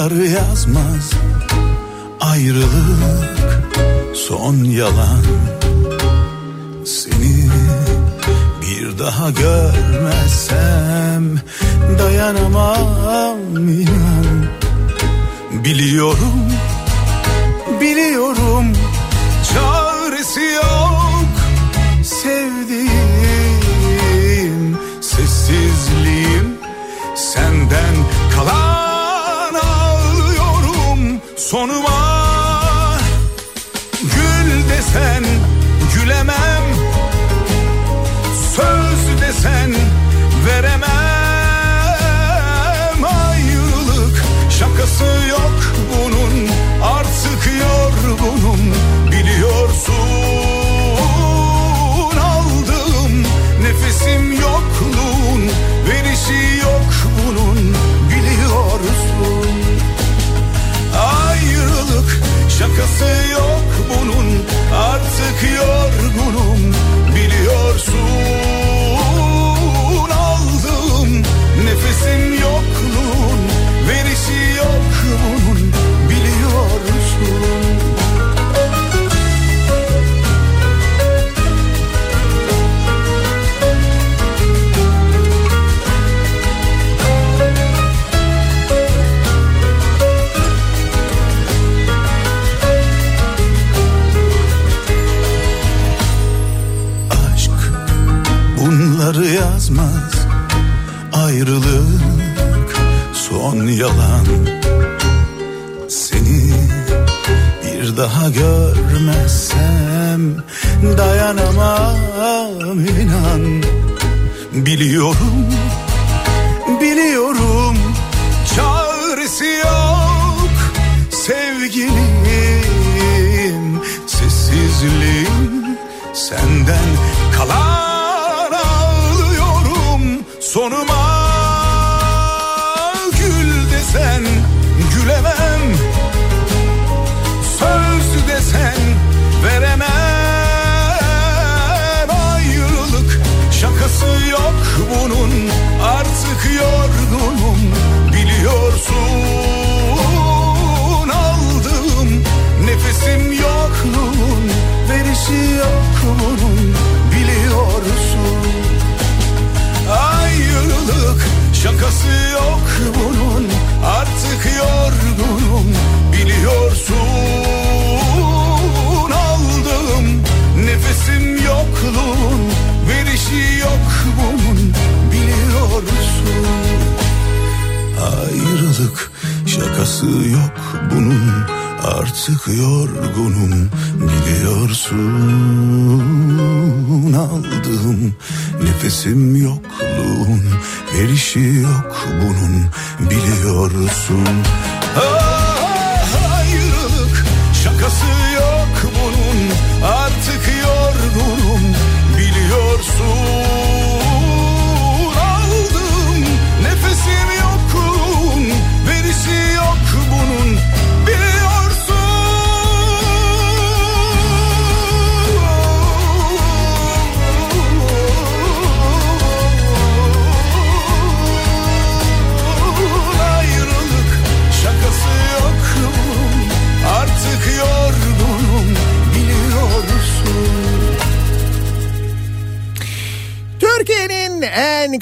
Bunları yazmaz. Ayrılık son yalan. Seni bir daha görmezsem Dayanamam inan. Biliyorum, biliyorum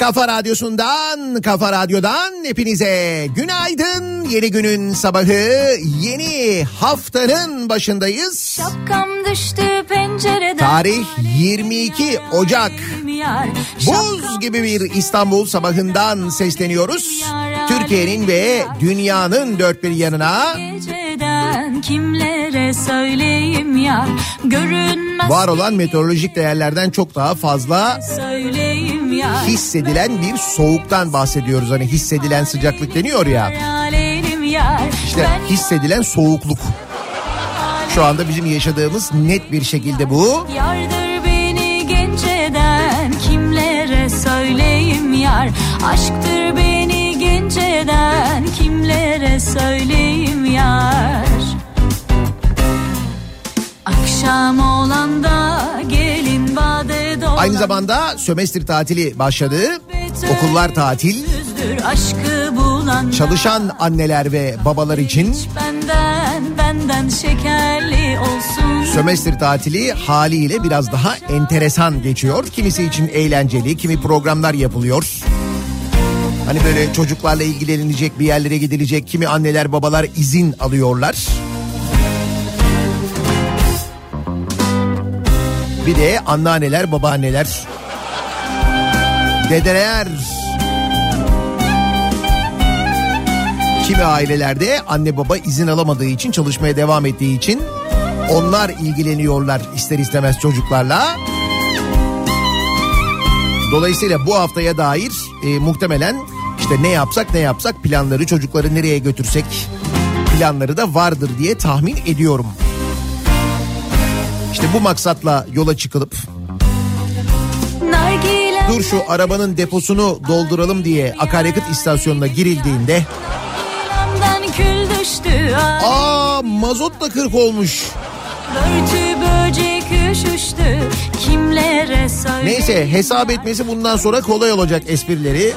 Kafa Radyosu'ndan, Kafa Radyo'dan hepinize günaydın. Yeni günün sabahı, yeni haftanın başındayız. Şapkam düştü pencereden. Tarih 22 Ocak. Buz gibi bir İstanbul sabahından sesleniyoruz. Türkiye'nin ve dünyanın dört bir yanına kimlere söyleyeyim yar görünmez var olan meteorolojik değerlerden çok daha fazla hissedilen bir soğuktan bahsediyoruz. Hani hissedilen sıcaklık deniyor ya. İşte hissedilen soğukluk. Şu anda bizim yaşadığımız net bir şekilde bu. Yardır beni genceden kimlere söyleyeyim yar Aşktır beni genceden kimlere söyleyeyim yar Akşam olanda gelin bade Aynı zamanda sömestr tatili başladı. Okullar tatil. Çalışan anneler ve babalar için Benden benden şekerli olsun sömestr tatili haliyle biraz daha enteresan geçiyor. Kimisi için eğlenceli, kimi programlar yapılıyor. Hani böyle çocuklarla ilgilenilecek bir yerlere gidilecek kimi anneler babalar izin alıyorlar. Bir de anneanneler babaanneler dedeler kimi ailelerde anne baba izin alamadığı için çalışmaya devam ettiği için onlar ilgileniyorlar ister istemez çocuklarla. Dolayısıyla bu haftaya dair e, muhtemelen işte ne yapsak ne yapsak planları çocukları nereye götürsek planları da vardır diye tahmin ediyorum. İşte bu maksatla yola çıkılıp dur şu arabanın deposunu dolduralım diye akaryakıt istasyonuna girildiğinde aa mazot da 40 olmuş. Neyse hesap etmesi bundan sonra kolay olacak esprileri.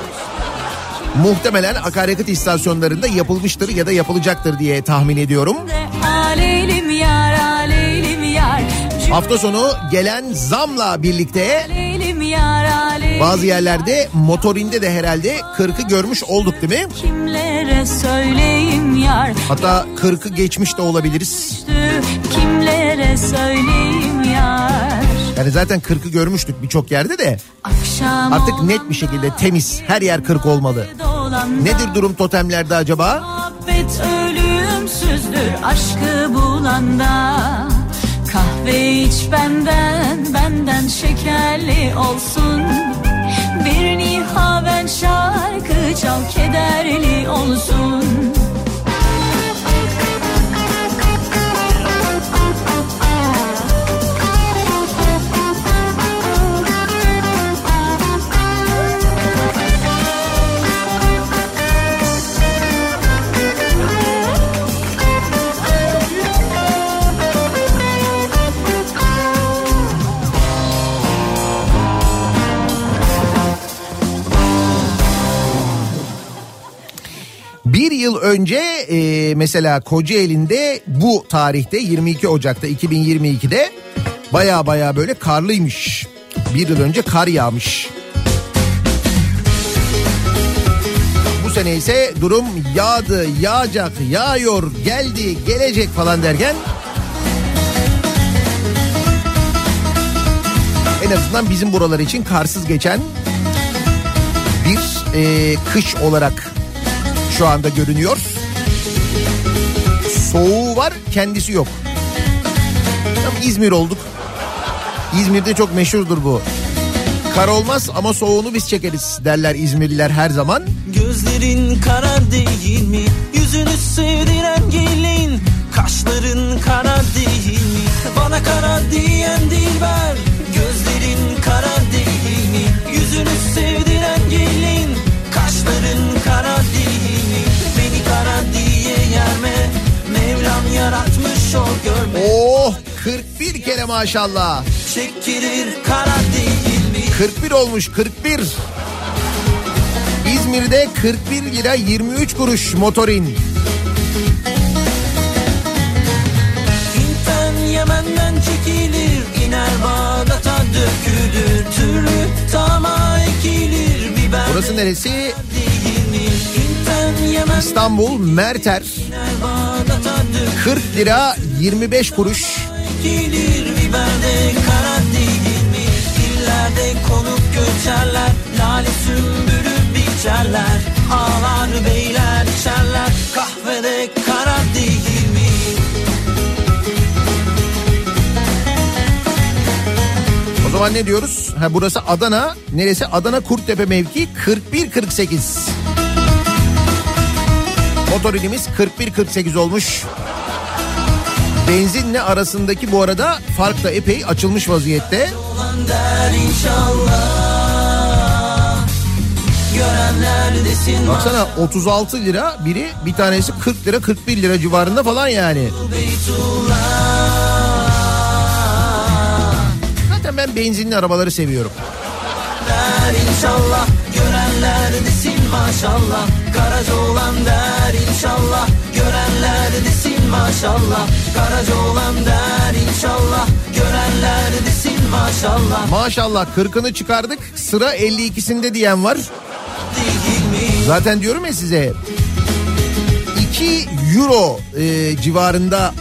Muhtemelen akaryakıt istasyonlarında yapılmıştır ya da yapılacaktır diye tahmin ediyorum. Yar Hafta sonu gelen zamla birlikte bazı yerlerde motorinde de herhalde 40'ı görmüş olduk değil mi? Kimlere söyleyeyim yar Hatta 40'ı geçmiş de olabiliriz. Kimlere söyleyeyim yar Yani zaten 40'ı görmüştük birçok yerde de Akşam artık net bir şekilde temiz her yer 40 olmalı. Nedir durum totemlerde acaba? Muhabbet ölümsüzdür aşkı bulanda Kahve iç benden benden şekerli olsun. Bir nihaven şarkı çal kederli olsun Bir yıl önce e, mesela Kocaeli'nde bu tarihte 22 Ocak'ta 2022'de baya baya böyle karlıymış. Bir yıl önce kar yağmış. Bu sene ise durum yağdı, yağacak, yağıyor, geldi, gelecek falan derken en azından bizim buralar için karsız geçen bir e, kış olarak şu anda görünüyor. Soğuğu var kendisi yok. Tam İzmir olduk. İzmir'de çok meşhurdur bu. Kar olmaz ama soğuğunu biz çekeriz derler İzmirliler her zaman. Gözlerin kara değil mi? Yüzünü sevdiren gelin Kaşların kara değil mi? Bana kara diyen dilber Gözlerin kara değil mi? Yüzünü sevdiren gelin Kaşların kara değil diye yerme Mevlam yaratmış o görme Oh 41 kere maşallah. Çekilir kara değil mi? 41 olmuş 41. İzmir'de 41 lira 23 kuruş motorin. Hinten Yemen'den çekilir iner Bağdat'a dökülür Türlü tama ekilir bir Burası neresi? İstanbul Merter. Bağdat adı 40 lira 25 kuruş. Lale sümbürüp biçerler Ağlar beyler içerler Kahvede kara değil mi? O zaman ne diyoruz? Ha burası Adana. Neresi? Adana Kurttepe mevki 41-48. Motorinimiz 41-48 olmuş. Benzinle arasındaki bu arada fark da epey açılmış vaziyette. Baksana 36 lira biri bir tanesi 40 lira 41 lira civarında falan yani. Zaten ben benzinli arabaları seviyorum. der inşallah Görenler desin maşallah. Karaca olan der inşallah. Görenler desin maşallah. Karaca olan der inşallah. Görenler desin maşallah. Maşallah 40'ını çıkardık. Sıra 52'sinde diyen var. Zaten diyorum ya size 2 euro e, civarında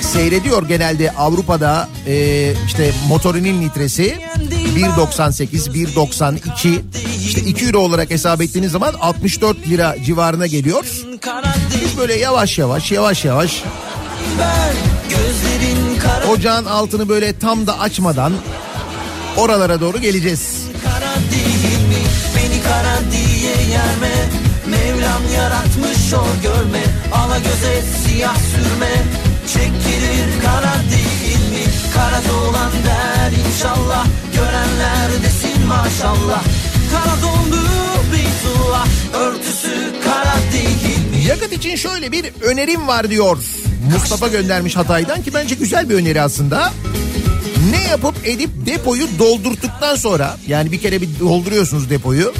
seyrediyor genelde Avrupa'da e, işte motorinin litresi 1.98 1.92 işte 2 euro olarak hesap ettiğiniz zaman 64 lira civarına geliyor. Biz böyle yavaş yavaş yavaş yavaş ocağın altını böyle tam da açmadan oralara doğru geleceğiz. kara değil mi? Beni kara diye yerme Mevlam yaratmış o görme Ala göze siyah sürme Çekilir kara değil? Kara dolan der inşallah Görenler desin maşallah Kara dondu Beytullah Örtüsü kara değil mi? Yakıt için şöyle bir önerim var diyor. Mustafa göndermiş Hatay'dan ki bence güzel bir öneri aslında. Ne yapıp edip depoyu doldurttuktan sonra yani bir kere bir dolduruyorsunuz depoyu.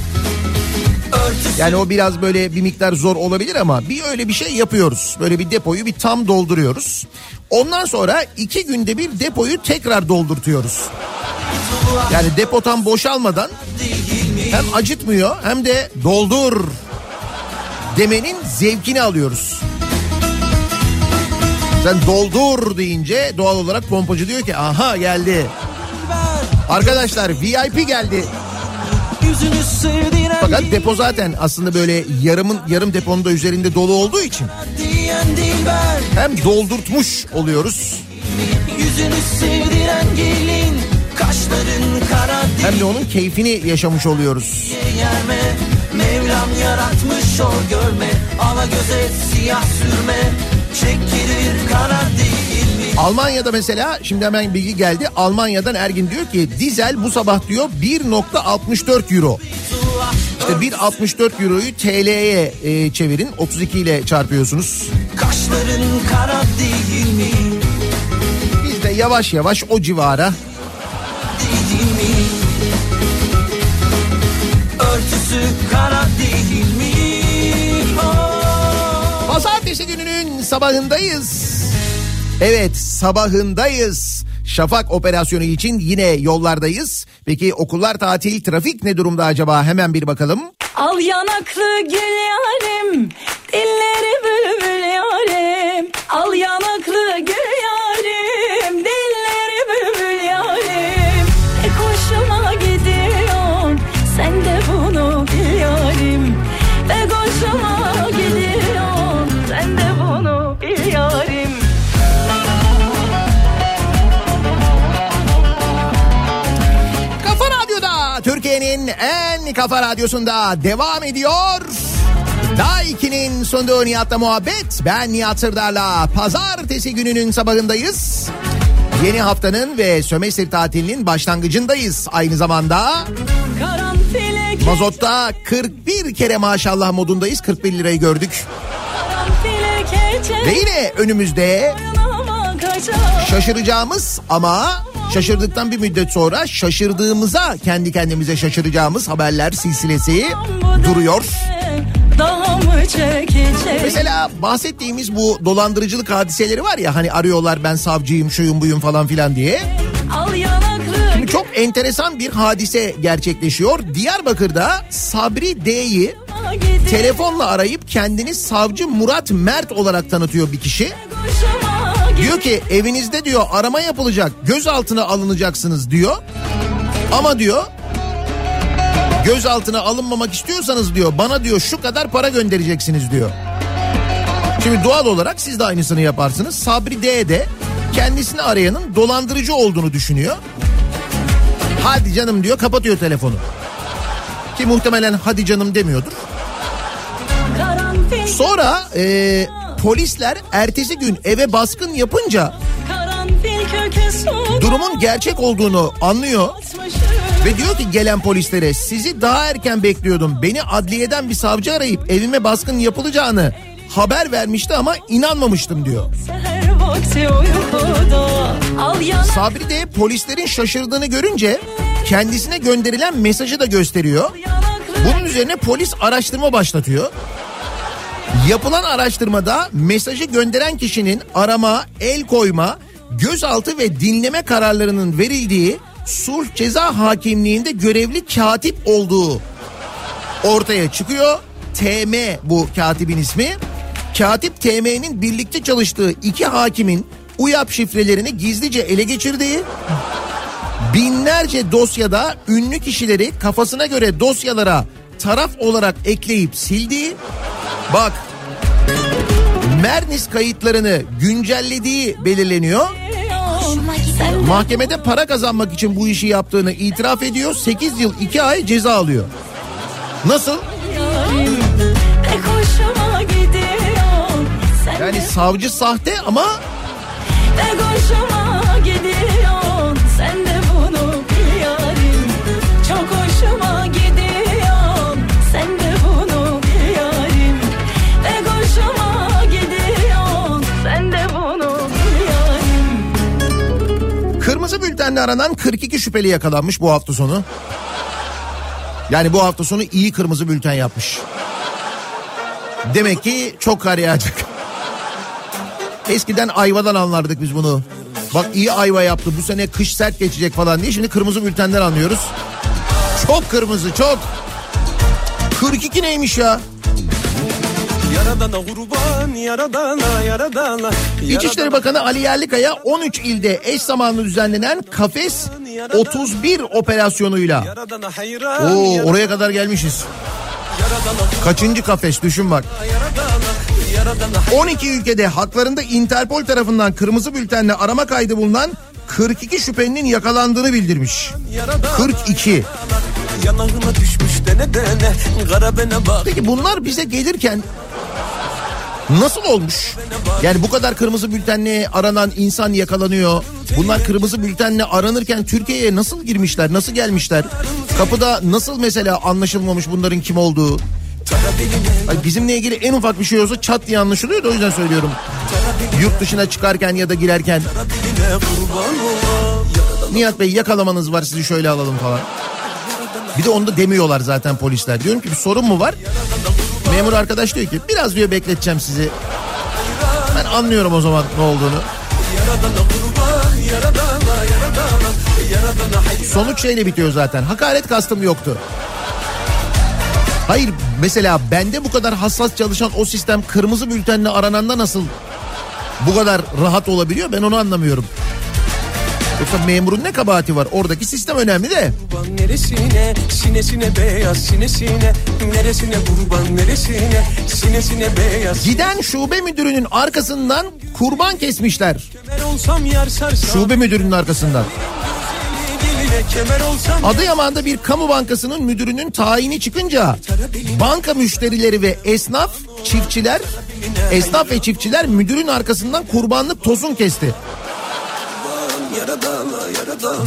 Yani o biraz böyle bir miktar zor olabilir ama bir öyle bir şey yapıyoruz. Böyle bir depoyu bir tam dolduruyoruz. Ondan sonra iki günde bir depoyu tekrar doldurtuyoruz. Yani depo tam boşalmadan hem acıtmıyor hem de doldur demenin zevkini alıyoruz. Sen doldur deyince doğal olarak pompacı diyor ki aha geldi. Arkadaşlar VIP geldi. Fakat depo zaten aslında böyle yarımın yarım deponun da üzerinde dolu olduğu için hem doldurtmuş oluyoruz gelin hem de onun keyfini yaşamış oluyoruz. yerme Mevlam yaratmış o görme Ala göze siyah sürme Çekilir kara değil? Almanya'da mesela şimdi hemen bilgi geldi. Almanya'dan Ergin diyor ki dizel bu sabah diyor 1.64 euro. İşte 1.64 euroyu TL'ye e, çevirin 32 ile çarpıyorsunuz. Kaşların kara değil mi? Biz de yavaş yavaş o civara Değil mi? Örtüsü kara değil mi? Oh. Pazartesi gününün sabahındayız. Evet sabahındayız. Şafak operasyonu için yine yollardayız. Peki okullar tatil, trafik ne durumda acaba? Hemen bir bakalım. Al yanaklı gül yarim kafa radyosunda devam ediyor. Daha 2'nin sunduğu Nihat'la muhabbet. Ben Nihat Sırdar'la pazartesi gününün sabahındayız. Yeni haftanın ve sömestr tatilinin başlangıcındayız. Aynı zamanda mazotta 41 kere maşallah modundayız. 41 lirayı gördük. Ve yine önümüzde şaşıracağımız ama şaşırdıktan bir müddet sonra şaşırdığımıza kendi kendimize şaşıracağımız haberler silsilesi duruyor. Mesela bahsettiğimiz bu dolandırıcılık hadiseleri var ya hani arıyorlar ben savcıyım şuyum buyum falan filan diye. Şimdi çok enteresan bir hadise gerçekleşiyor. Diyarbakır'da Sabri D'yi telefonla arayıp kendini savcı Murat Mert olarak tanıtıyor bir kişi. Diyor ki evinizde diyor arama yapılacak gözaltına alınacaksınız diyor. Ama diyor gözaltına alınmamak istiyorsanız diyor bana diyor şu kadar para göndereceksiniz diyor. Şimdi doğal olarak siz de aynısını yaparsınız. Sabri D de kendisini arayanın dolandırıcı olduğunu düşünüyor. Hadi canım diyor kapatıyor telefonu. Ki muhtemelen hadi canım demiyordur. Sonra e, polisler ertesi gün eve baskın yapınca durumun gerçek olduğunu anlıyor ve diyor ki gelen polislere sizi daha erken bekliyordum. Beni adliyeden bir savcı arayıp evime baskın yapılacağını haber vermişti ama inanmamıştım diyor. Sabri de polislerin şaşırdığını görünce kendisine gönderilen mesajı da gösteriyor. Bunun üzerine polis araştırma başlatıyor. Yapılan araştırmada mesajı gönderen kişinin arama, el koyma, gözaltı ve dinleme kararlarının verildiği sulh ceza hakimliğinde görevli katip olduğu ortaya çıkıyor. TM bu katibin ismi. Katip TM'nin birlikte çalıştığı iki hakimin UYAP şifrelerini gizlice ele geçirdiği, binlerce dosyada ünlü kişileri kafasına göre dosyalara taraf olarak ekleyip sildiği, bak Mernis kayıtlarını güncellediği belirleniyor. Mahkemede para kazanmak için bu işi yaptığını itiraf ediyor. 8 yıl 2 ay ceza alıyor. Nasıl? Yani savcı sahte ama bültenle aranan 42 şüpheli yakalanmış bu hafta sonu. Yani bu hafta sonu iyi kırmızı bülten yapmış. Demek ki çok kar yağacak. Eskiden ayvadan anlardık biz bunu. Bak iyi ayva yaptı bu sene kış sert geçecek falan diye şimdi kırmızı bültenden anlıyoruz. Çok kırmızı çok. 42 neymiş ya? Yaradana kurban yaradana yaradana İçişleri Bakanı Ali Yerlikaya 13 ilde eş zamanlı düzenlenen Kafes 31 operasyonuyla Oo oraya kadar gelmişiz. Kaçıncı kafes düşün bak. 12 ülkede haklarında Interpol tarafından kırmızı bültenle arama kaydı bulunan 42 şüphelinin yakalandığını bildirmiş. 42. Yanağına düşmüş dene dene Kara bene bak Peki bunlar bize gelirken nasıl olmuş? Yani bu kadar kırmızı bültenle aranan insan yakalanıyor. Bunlar kırmızı bültenle aranırken Türkiye'ye nasıl girmişler, nasıl gelmişler? Kapıda nasıl mesela anlaşılmamış bunların kim olduğu? Ay bizimle ilgili en ufak bir şey olsa çat diye anlaşılıyor da o yüzden söylüyorum. Yurt dışına çıkarken ya da girerken. Nihat Bey yakalamanız var sizi şöyle alalım falan. Bir de onu da demiyorlar zaten polisler. Diyorum ki bir sorun mu var? Memur arkadaş diyor ki biraz diyor bekleteceğim sizi. Ben anlıyorum o zaman ne olduğunu. Sonuç şeyle bitiyor zaten. Hakaret kastım yoktu. Hayır mesela bende bu kadar hassas çalışan o sistem kırmızı bültenle arananda nasıl bu kadar rahat olabiliyor ben onu anlamıyorum. Yoksa memurun ne kabahati var? Oradaki sistem önemli de. Kurban neresine sinesine beyaz sinesine Neresine kurban neresine sinesine beyaz Giden şube müdürünün arkasından kurban kesmişler. Şube müdürünün arkasından. Adıyaman'da bir kamu bankasının müdürünün tayini çıkınca banka müşterileri ve esnaf çiftçiler esnaf ve çiftçiler müdürün arkasından kurbanlık tosun kesti.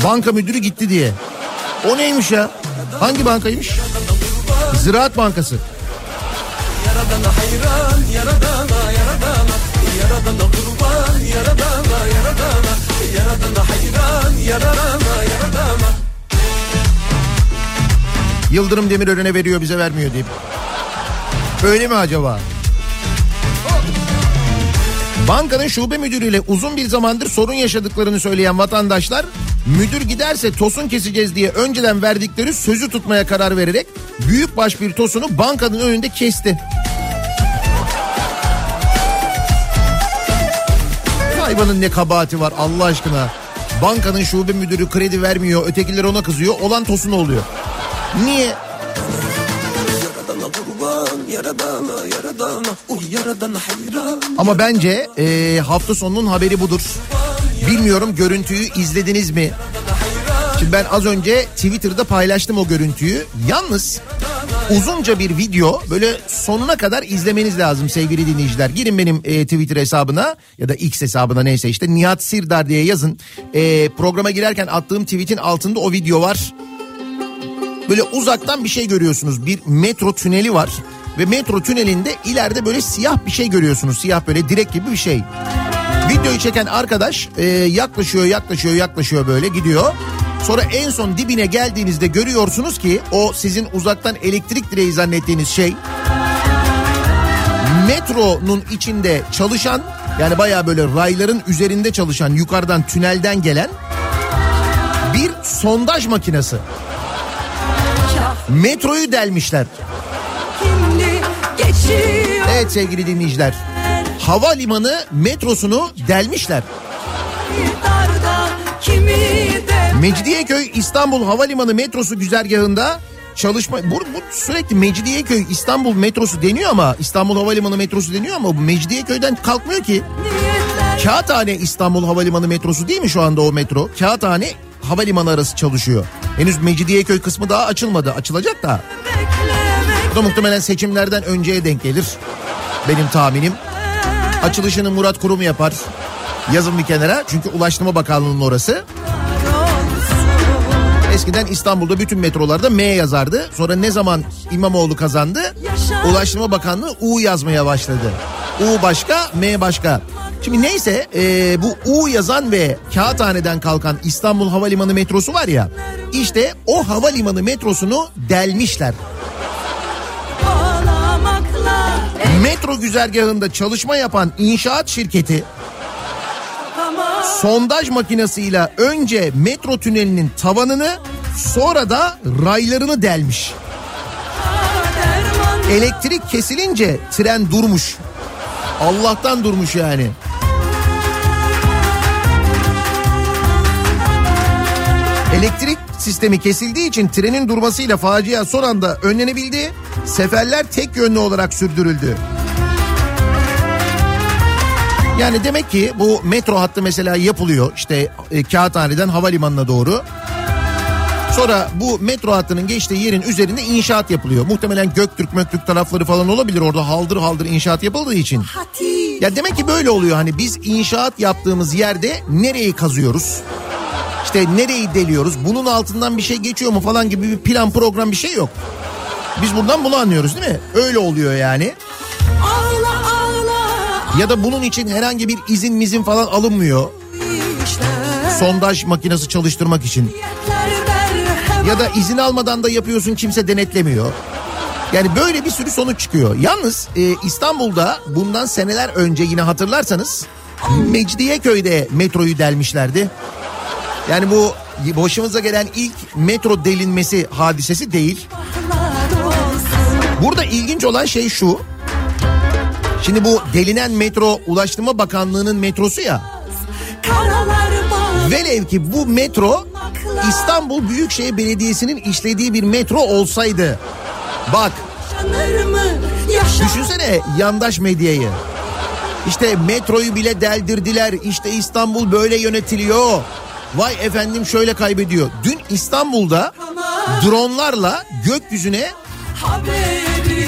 Banka müdürü gitti diye. O neymiş ya? Hangi bankaymış? Ziraat Bankası. Yaradana hayran yaradana yaradana Yaradana kurban yaradana yaradana Yaradana hayran yaradana yaradana Yıldırım Demirören'e veriyor bize vermiyor deyip. Öyle mi acaba? Bankanın şube müdürüyle uzun bir zamandır sorun yaşadıklarını söyleyen vatandaşlar müdür giderse tosun keseceğiz diye önceden verdikleri sözü tutmaya karar vererek büyükbaş bir tosunu bankanın önünde kesti. Hayvanın ne kabahati var Allah aşkına. Bankanın şube müdürü kredi vermiyor, ötekiler ona kızıyor. Olan tosun oluyor. Niye? Yaradana yaradana Uy yaradana hayran Ama bence e, hafta sonunun haberi budur. Bilmiyorum görüntüyü izlediniz mi? Şimdi ben az önce Twitter'da paylaştım o görüntüyü. Yalnız uzunca bir video böyle sonuna kadar izlemeniz lazım sevgili dinleyiciler. Girin benim e, Twitter hesabına ya da X hesabına neyse işte Nihat Sirdar diye yazın. E, programa girerken attığım tweetin altında o video var. Böyle uzaktan bir şey görüyorsunuz. Bir metro tüneli var. Ve metro tünelinde ileride böyle siyah bir şey görüyorsunuz. Siyah böyle direk gibi bir şey. Videoyu çeken arkadaş e, yaklaşıyor yaklaşıyor yaklaşıyor böyle gidiyor. Sonra en son dibine geldiğinizde görüyorsunuz ki o sizin uzaktan elektrik direği zannettiğiniz şey metronun içinde çalışan yani baya böyle rayların üzerinde çalışan yukarıdan tünelden gelen bir sondaj makinesi. Metroyu delmişler. Evet sevgili dinleyiciler. Havalimanı metrosunu delmişler. Mecidiyeköy İstanbul Havalimanı metrosu güzergahında çalışma bu, bu sürekli Mecidiyeköy İstanbul metrosu deniyor ama İstanbul Havalimanı metrosu deniyor ama bu Mecidiyeköy'den kalkmıyor ki. Kağıthane İstanbul Havalimanı metrosu değil mi şu anda o metro? Kağıthane Havalimanı arası çalışıyor. Henüz Mecidiyeköy kısmı daha açılmadı. Açılacak da. beklemek Bu muhtemelen seçimlerden önceye denk gelir. Benim tahminim. Açılışını Murat Kurum yapar. Yazın bir kenara. Çünkü Ulaştırma Bakanlığı'nın orası. Eskiden İstanbul'da bütün metrolarda M yazardı. Sonra ne zaman İmamoğlu kazandı? Ulaştırma Bakanlığı U yazmaya başladı. U başka, M başka. Şimdi neyse e, bu U yazan ve Kağıthane'den kalkan İstanbul Havalimanı metrosu var ya. İşte o havalimanı metrosunu delmişler. Metro güzergahında çalışma yapan inşaat şirketi sondaj makinesiyle önce metro tünelinin tavanını sonra da raylarını delmiş. Elektrik kesilince tren durmuş. Allah'tan durmuş yani. Elektrik sistemi kesildiği için trenin durmasıyla facia son anda önlenebildi. Seferler tek yönlü olarak sürdürüldü. Yani demek ki bu metro hattı mesela yapılıyor işte e, Kağıthane'den havalimanına doğru. Sonra bu metro hattının geçtiği yerin üzerinde inşaat yapılıyor. Muhtemelen Göktürk Möktürk tarafları falan olabilir orada haldır haldır inşaat yapıldığı için. Ya demek ki böyle oluyor hani biz inşaat yaptığımız yerde nereyi kazıyoruz? İşte nereyi deliyoruz? Bunun altından bir şey geçiyor mu falan gibi bir plan program bir şey yok. Biz buradan bunu anlıyoruz değil mi? Öyle oluyor yani. Ya da bunun için herhangi bir izin mizin falan alınmıyor. Sondaj makinesi çalıştırmak için. Ya da izin almadan da yapıyorsun kimse denetlemiyor. Yani böyle bir sürü sonuç çıkıyor. Yalnız e, İstanbul'da bundan seneler önce yine hatırlarsanız Mecidiyeköy'de metroyu delmişlerdi. Yani bu başımıza gelen ilk metro delinmesi hadisesi değil. Burada ilginç olan şey şu. Şimdi bu delinen metro Ulaştırma Bakanlığı'nın metrosu ya. Velev ki bu metro İstanbul Büyükşehir Belediyesi'nin işlediği bir metro olsaydı. Bak düşünsene yandaş medyayı. İşte metroyu bile deldirdiler. İşte İstanbul böyle yönetiliyor. Vay efendim şöyle kaybediyor. Dün İstanbul'da dronlarla gökyüzüne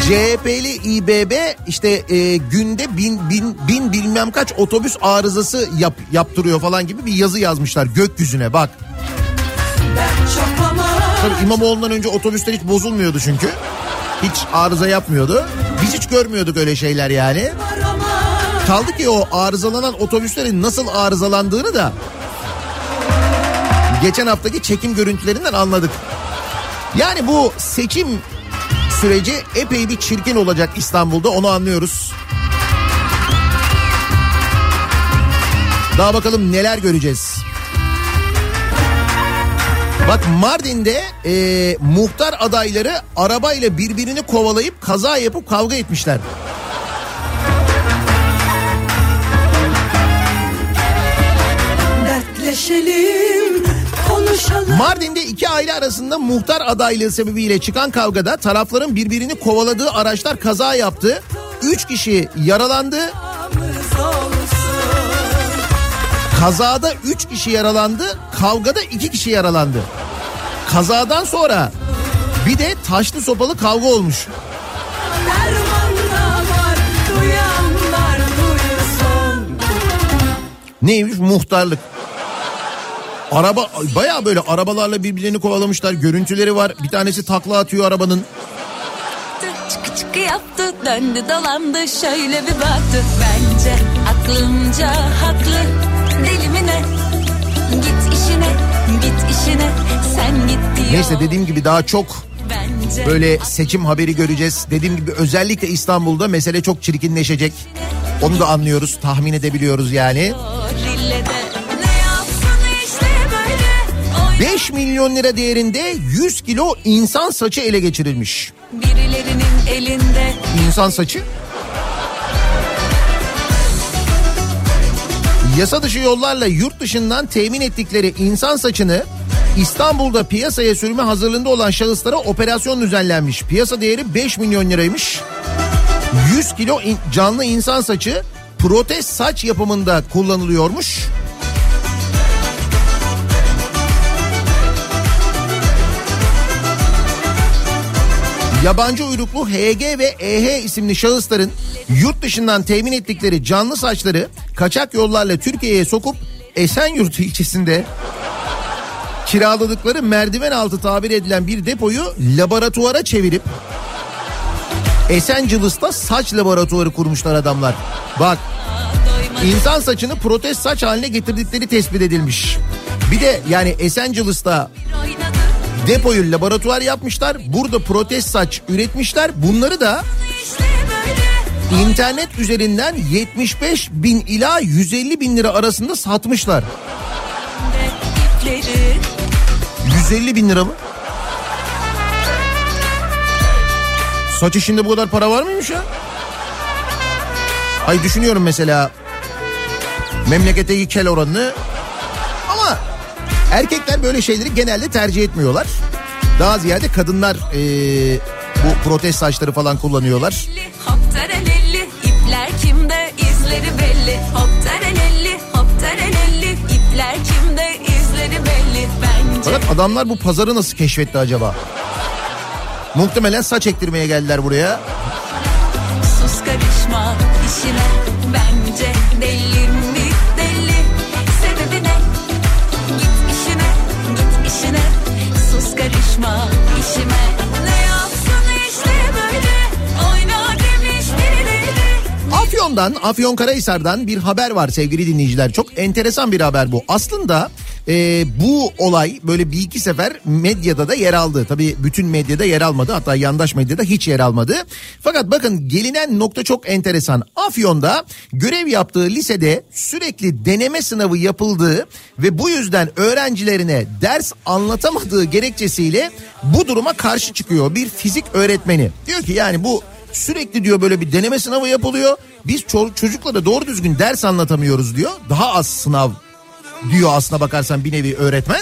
CHP'li İBB işte e, günde bin, bin, bin bilmem kaç otobüs arızası yap, yaptırıyor falan gibi bir yazı yazmışlar gökyüzüne bak. Tabii İmamoğlu'ndan önce otobüsler hiç bozulmuyordu çünkü. Hiç arıza yapmıyordu. Biz hiç görmüyorduk öyle şeyler yani. Kaldı ki o arızalanan otobüslerin nasıl arızalandığını da geçen haftaki çekim görüntülerinden anladık. Yani bu seçim süreci epey bir çirkin olacak İstanbul'da onu anlıyoruz. Daha bakalım neler göreceğiz. Bak Mardin'de e, muhtar adayları arabayla birbirini kovalayıp kaza yapıp kavga etmişler. Dertleşelim Mardin'de iki aile arasında muhtar adaylığı sebebiyle çıkan kavgada tarafların birbirini kovaladığı araçlar kaza yaptı. Üç kişi yaralandı. Kazada üç kişi yaralandı, kavgada iki kişi yaralandı. Kazadan sonra bir de taşlı sopalı kavga olmuş. Neymiş muhtarlık. Araba baya böyle arabalarla birbirlerini kovalamışlar. Görüntüleri var. Bir tanesi takla atıyor arabanın. Çıkı çıkı yaptı döndü dolandı şöyle bir baktı Bence aklımca haklı deli mi ne Git işine git işine sen git diyor Neyse dediğim gibi daha çok böyle seçim haberi göreceğiz. Dediğim gibi özellikle İstanbul'da mesele çok çirkinleşecek. Onu da anlıyoruz, tahmin edebiliyoruz yani. Rillede 5 milyon lira değerinde 100 kilo insan saçı ele geçirilmiş. Birilerinin elinde İnsan saçı. Yasa dışı yollarla yurt dışından temin ettikleri insan saçını İstanbul'da piyasaya sürme hazırlığında olan şahıslara operasyon düzenlenmiş. Piyasa değeri 5 milyon liraymış. 100 kilo in- canlı insan saçı protez saç yapımında kullanılıyormuş. Yabancı uyruklu HG ve EH isimli şahısların yurt dışından temin ettikleri canlı saçları kaçak yollarla Türkiye'ye sokup Esenyurt ilçesinde kiraladıkları merdiven altı tabir edilen bir depoyu laboratuvara çevirip Esenciles'ta saç laboratuvarı kurmuşlar adamlar. Bak insan saçını protez saç haline getirdikleri tespit edilmiş. Bir de yani Esenciles'ta depoyu laboratuvar yapmışlar. Burada protez saç üretmişler. Bunları da internet üzerinden 75 bin ila 150 bin lira arasında satmışlar. de ipleri 150 bin lira mı? Saç işinde bu kadar para var mıymış ya? Ay düşünüyorum mesela memleketteki kel oranını erkekler böyle şeyleri genelde tercih etmiyorlar. Daha ziyade kadınlar eee, bu protez saçları falan kullanıyorlar. Hop terelelli ipler kimde izleri belli Hop terelelli hop terelelli ipler kimde izleri belli Bence Fakat adamlar bu pazarı nasıl keşfetti acaba? Muhtemelen saç ektirmeye geldiler buraya. sus karışma işine Afyon'dan, Afyonkarahisar'dan bir haber var sevgili dinleyiciler. Çok enteresan bir haber bu. Aslında e, bu olay böyle bir iki sefer medyada da yer aldı. Tabii bütün medyada yer almadı. Hatta yandaş medyada hiç yer almadı. Fakat bakın gelinen nokta çok enteresan. Afyon'da görev yaptığı lisede sürekli deneme sınavı yapıldığı ve bu yüzden öğrencilerine ders anlatamadığı gerekçesiyle bu duruma karşı çıkıyor bir fizik öğretmeni. Diyor ki yani bu Sürekli diyor böyle bir deneme sınavı yapılıyor. Biz ço- çocuklara doğru düzgün ders anlatamıyoruz diyor. Daha az sınav diyor aslına bakarsan bir nevi öğretmen.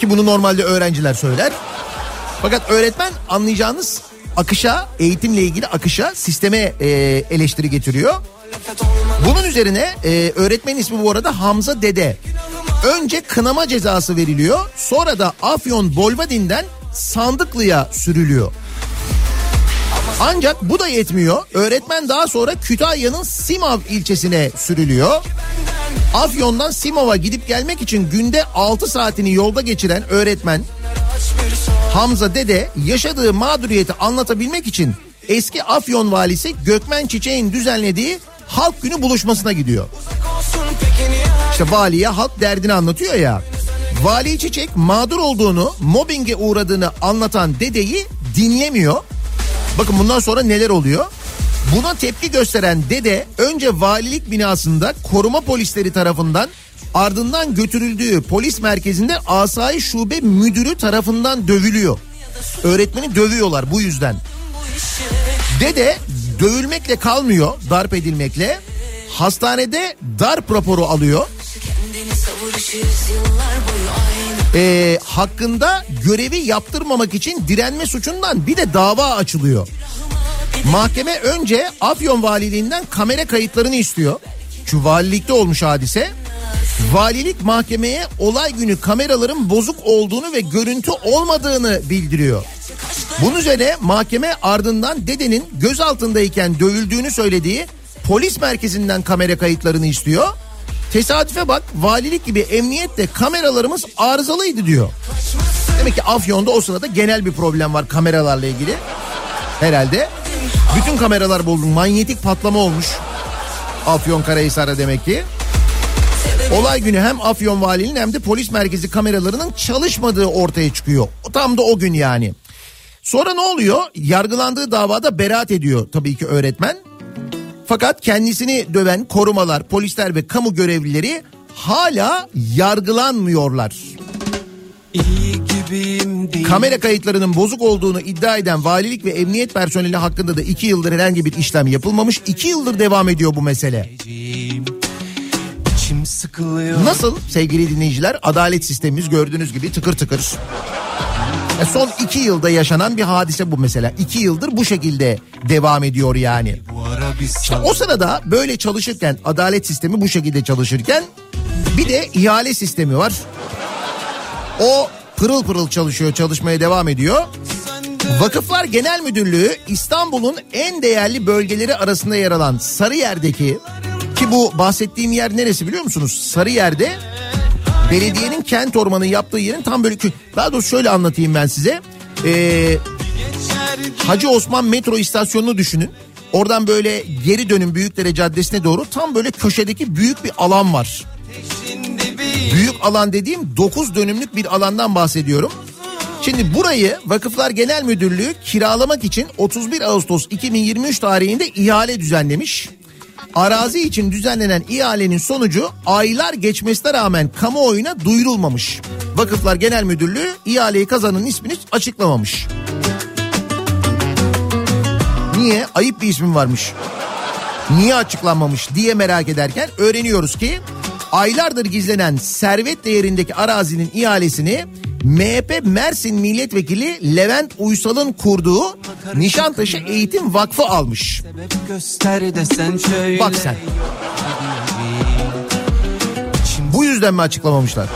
Ki bunu normalde öğrenciler söyler. Fakat öğretmen anlayacağınız akışa, eğitimle ilgili akışa, sisteme e, eleştiri getiriyor. Bunun üzerine e, öğretmen ismi bu arada Hamza Dede. Önce kınama cezası veriliyor. Sonra da Afyon Bolvadin'den Sandıklı'ya sürülüyor. Ancak bu da yetmiyor. Öğretmen daha sonra Kütahya'nın Simav ilçesine sürülüyor. Afyon'dan Simav'a gidip gelmek için günde 6 saatini yolda geçiren öğretmen Hamza Dede yaşadığı mağduriyeti anlatabilmek için eski Afyon valisi Gökmen Çiçek'in düzenlediği halk günü buluşmasına gidiyor. İşte valiye halk derdini anlatıyor ya. Vali Çiçek mağdur olduğunu, mobbinge uğradığını anlatan dedeyi dinlemiyor. Bakın bundan sonra neler oluyor? Buna tepki gösteren dede önce valilik binasında koruma polisleri tarafından ardından götürüldüğü polis merkezinde asayiş şube müdürü tarafından dövülüyor. Öğretmeni dövüyorlar bu yüzden. Dede dövülmekle kalmıyor darp edilmekle. Hastanede darp raporu alıyor. Ee, hakkında görevi yaptırmamak için direnme suçundan bir de dava açılıyor. Mahkeme önce Afyon Valiliğinden kamera kayıtlarını istiyor. Şu valilikte olmuş hadise. Valilik mahkemeye olay günü kameraların bozuk olduğunu ve görüntü olmadığını bildiriyor. Bunun üzerine mahkeme ardından dedenin gözaltındayken dövüldüğünü söylediği polis merkezinden kamera kayıtlarını istiyor. Tesadüfe bak valilik gibi emniyet de kameralarımız arızalıydı diyor. Demek ki Afyon'da o sırada genel bir problem var kameralarla ilgili. Herhalde. Bütün kameralar bozuldu. Manyetik patlama olmuş. Afyon Karahisar'a demek ki. Olay günü hem Afyon Valiliğinin hem de polis merkezi kameralarının çalışmadığı ortaya çıkıyor. Tam da o gün yani. Sonra ne oluyor? Yargılandığı davada beraat ediyor tabii ki öğretmen. Fakat kendisini döven korumalar, polisler ve kamu görevlileri hala yargılanmıyorlar. Kamera kayıtlarının bozuk olduğunu iddia eden valilik ve emniyet personeli hakkında da iki yıldır herhangi bir işlem yapılmamış. İki yıldır devam ediyor bu mesele. Nasıl sevgili dinleyiciler adalet sistemimiz gördüğünüz gibi tıkır tıkır. E son iki yılda yaşanan bir hadise bu mesela. İki yıldır bu şekilde devam ediyor yani. İşte o sırada böyle çalışırken adalet sistemi bu şekilde çalışırken bir de ihale sistemi var. O pırıl pırıl çalışıyor çalışmaya devam ediyor. Vakıflar Genel Müdürlüğü İstanbul'un en değerli bölgeleri arasında yer alan Sarıyer'deki ki bu bahsettiğim yer neresi biliyor musunuz? Sarıyer'de belediyenin kent ormanı yaptığı yerin tam böyle daha doğrusu şöyle anlatayım ben size. Ee, Hacı Osman metro istasyonunu düşünün. Oradan böyle geri dönün Büyükdere Caddesi'ne doğru tam böyle köşedeki büyük bir alan var. Büyük alan dediğim 9 dönümlük bir alandan bahsediyorum. Şimdi burayı Vakıflar Genel Müdürlüğü kiralamak için 31 Ağustos 2023 tarihinde ihale düzenlemiş. Arazi için düzenlenen ihalenin sonucu aylar geçmesine rağmen kamuoyuna duyurulmamış. Vakıflar Genel Müdürlüğü ihaleyi kazanın ismini açıklamamış. Niye? Ayıp bir ismin varmış. Niye açıklanmamış diye merak ederken öğreniyoruz ki aylardır gizlenen servet değerindeki arazinin ihalesini MHP Mersin Milletvekili Levent Uysal'ın kurduğu Nişantaşı Eğitim Vakfı almış. Bak sen. Bu yüzden mi açıklamamışlar?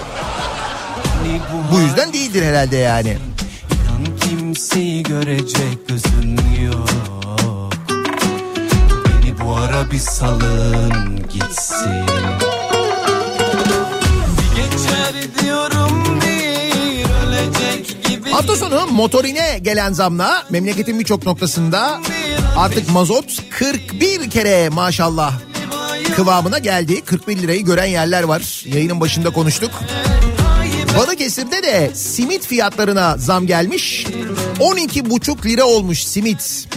Bu yüzden değildir herhalde yani. Kimseyi görecek gözün yok. Beni bu ara bir salın gitsin. Hafta sonu motorine gelen zamla memleketin birçok noktasında artık mazot 41 kere maşallah kıvamına geldi. 41 lirayı gören yerler var. Yayının başında konuştuk. Balıkesir'de de simit fiyatlarına zam gelmiş. 12,5 lira olmuş simit.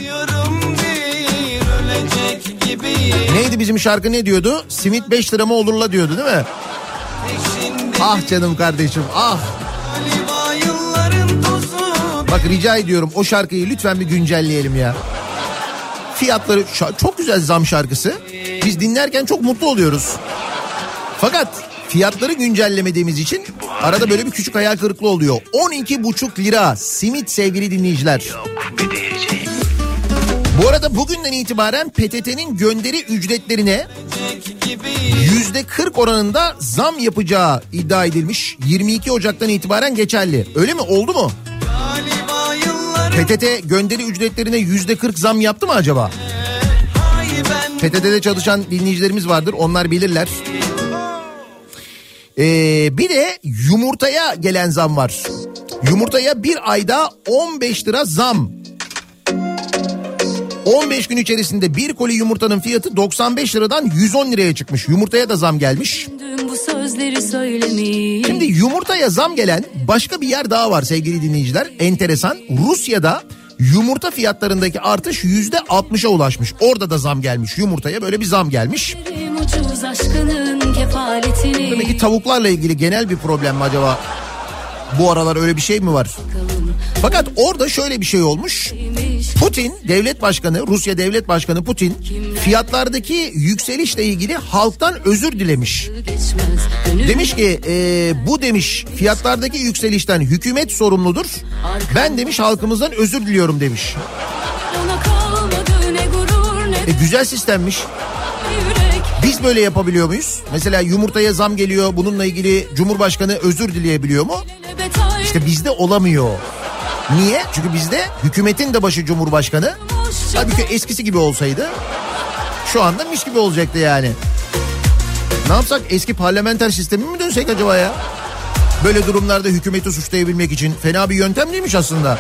Neydi bizim şarkı ne diyordu? Simit 5 lira mı olurla diyordu değil mi? Ah canım kardeşim ah. Bak rica ediyorum o şarkıyı lütfen bir güncelleyelim ya. Fiyatları çok güzel zam şarkısı. Biz dinlerken çok mutlu oluyoruz. Fakat fiyatları güncellemediğimiz için arada böyle bir küçük hayal kırıklığı oluyor. 12,5 lira simit sevgili dinleyiciler. Bu arada bugünden itibaren PTT'nin gönderi ücretlerine yüzde 40 oranında zam yapacağı iddia edilmiş. 22 Ocak'tan itibaren geçerli. Öyle mi? Oldu mu? PTT gönderi ücretlerine yüzde 40 zam yaptı mı acaba? PTT'de çalışan dinleyicilerimiz vardır. Onlar bilirler. Ee, bir de yumurtaya gelen zam var. Yumurtaya bir ayda 15 lira zam. 15 gün içerisinde bir koli yumurtanın fiyatı 95 liradan 110 liraya çıkmış. Yumurtaya da zam gelmiş. Şimdi yumurtaya zam gelen başka bir yer daha var sevgili dinleyiciler. Enteresan. Rusya'da Yumurta fiyatlarındaki artış yüzde 60'a ulaşmış. Orada da zam gelmiş yumurtaya böyle bir zam gelmiş. Demek ki tavuklarla ilgili genel bir problem mi acaba? Bu aralar öyle bir şey mi var? Fakat orada şöyle bir şey olmuş. Putin devlet başkanı Rusya devlet başkanı Putin fiyatlardaki yükselişle ilgili halktan özür dilemiş. Demiş ki e, bu demiş fiyatlardaki yükselişten hükümet sorumludur. Ben demiş halkımızdan özür diliyorum demiş. E, güzel sistemmiş. Biz böyle yapabiliyor muyuz? Mesela yumurtaya zam geliyor bununla ilgili Cumhurbaşkanı özür dileyebiliyor mu? İşte bizde olamıyor. Niye? Çünkü bizde hükümetin de başı Cumhurbaşkanı. Halbuki eskisi gibi olsaydı şu anda mis gibi olacaktı yani. Ne yapsak eski parlamenter sistemi mi dönsek acaba ya? Böyle durumlarda hükümeti suçlayabilmek için fena bir yöntem değilmiş aslında.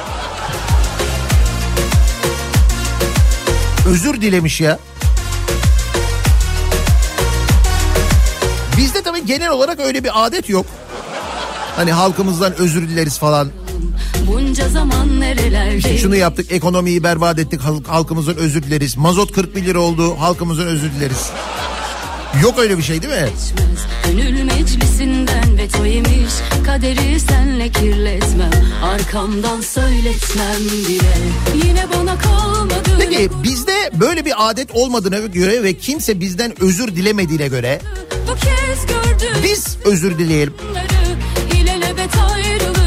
Özür dilemiş ya. Bizde tabii genel olarak öyle bir adet yok. Hani halkımızdan özür dileriz falan. Bunca zaman nerelerde Şunu yaptık ekonomiyi berbat ettik halk, halkımızın özür dileriz. Mazot 40 bin lira oldu halkımızın özür dileriz. Yok öyle bir şey değil mi? Gönül meclisinden veto yemiş Kaderi senle kirletmem Arkamdan söyletmem bile Yine bana kalmadı Peki bizde böyle bir adet olmadığına göre ve kimse bizden özür dilemediğine göre biz özür dileyelim. İlelebet ayrılık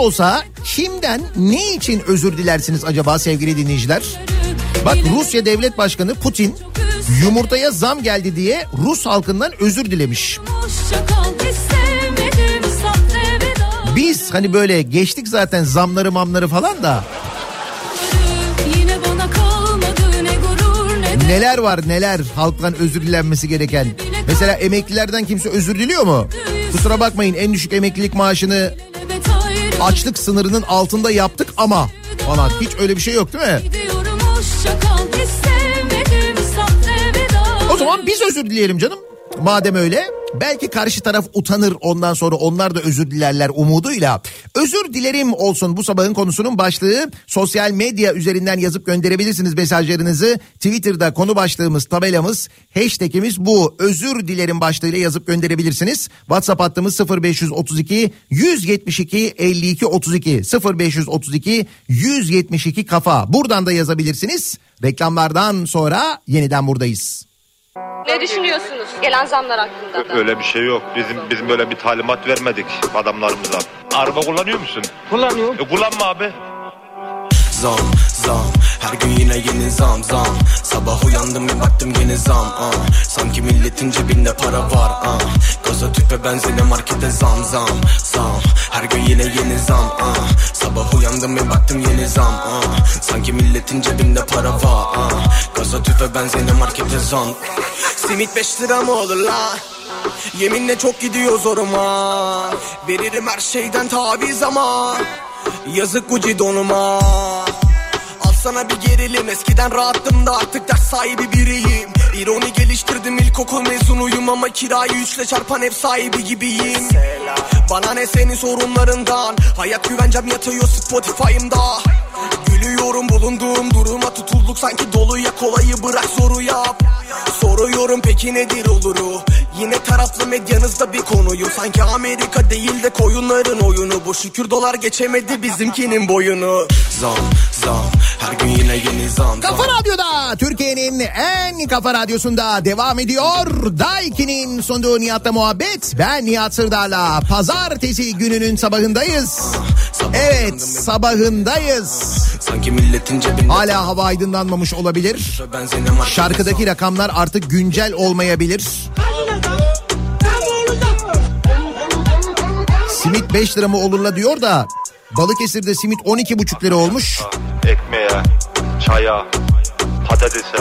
olsa kimden ne için özür dilersiniz acaba sevgili dinleyiciler? Bak Rusya Devlet Başkanı Putin yumurtaya zam geldi diye Rus halkından özür dilemiş. Biz hani böyle geçtik zaten zamları mamları falan da neler var neler halktan özür dilenmesi gereken. Mesela emeklilerden kimse özür diliyor mu? Kusura bakmayın en düşük emeklilik maaşını açlık sınırının altında yaptık ama falan hiç öyle bir şey yok değil mi? O zaman biz özür dileyelim canım. Madem öyle belki karşı taraf utanır ondan sonra onlar da özür dilerler umuduyla. Özür dilerim olsun bu sabahın konusunun başlığı. Sosyal medya üzerinden yazıp gönderebilirsiniz mesajlarınızı. Twitter'da konu başlığımız tabelamız hashtagimiz bu. Özür dilerim başlığıyla yazıp gönderebilirsiniz. WhatsApp hattımız 0532 172 52 32 0532 172 kafa. Buradan da yazabilirsiniz. Reklamlardan sonra yeniden buradayız. Ne düşünüyorsunuz gelen zamlar hakkında? Öyle bir şey yok. Bizim bizim böyle bir talimat vermedik adamlarımıza. Araba kullanıyor musun? Kullanıyorum. E kullanma abi. Zam zam her gün yine yeni zam zam Sabah uyandım bir baktım yine zam ah. Sanki milletin cebinde para var ah. Gaza tüpe benzine markete zam zam zam Her gün yine yeni zam ah. Sabah uyandım bir baktım yeni zam ah. Sanki milletin cebinde para var ah. Gaza tüpe benzine markete zam Simit 5 lira mı olur la? Yeminle çok gidiyor zoruma Veririm her şeyden taviz ama Yazık Gucci donuma Al sana bir gerilim. Eskiden rahattım da artık ders sahibi biriyim. İroni geliştirdim ilkokul mezunuyum ama kirayı üçle çarpan ev sahibi gibiyim. Bana ne senin sorunlarından? Hayat güvencem yatıyor Spotify'ımda. Gülüyorum bulunduğum duruma tutulduk. Sanki doluya kolayı bırak zoru yap Soruyorum peki nedir oluru Yine taraflı medyanızda bir konuyu Sanki Amerika değil de koyunların oyunu Bu şükür dolar geçemedi bizimkinin boyunu Zam zam her gün yine yeni zam zam Kafa Radyo'da Türkiye'nin en kafa radyosunda devam ediyor. Daiki'nin sunduğu Nihat'la muhabbet. Ben Nihat Sırdar'la pazartesi gününün sabahındayız. Evet sabahındayız. Sanki milletin cebinde Hala hava aydınlanmamış olabilir. Şarkıdaki rakamlar artık güncel olmayabilir. Simit 5 lira mı olurla diyor da Balıkesir'de simit 12,5 lira olmuş. Ekmeğe, çaya, patatese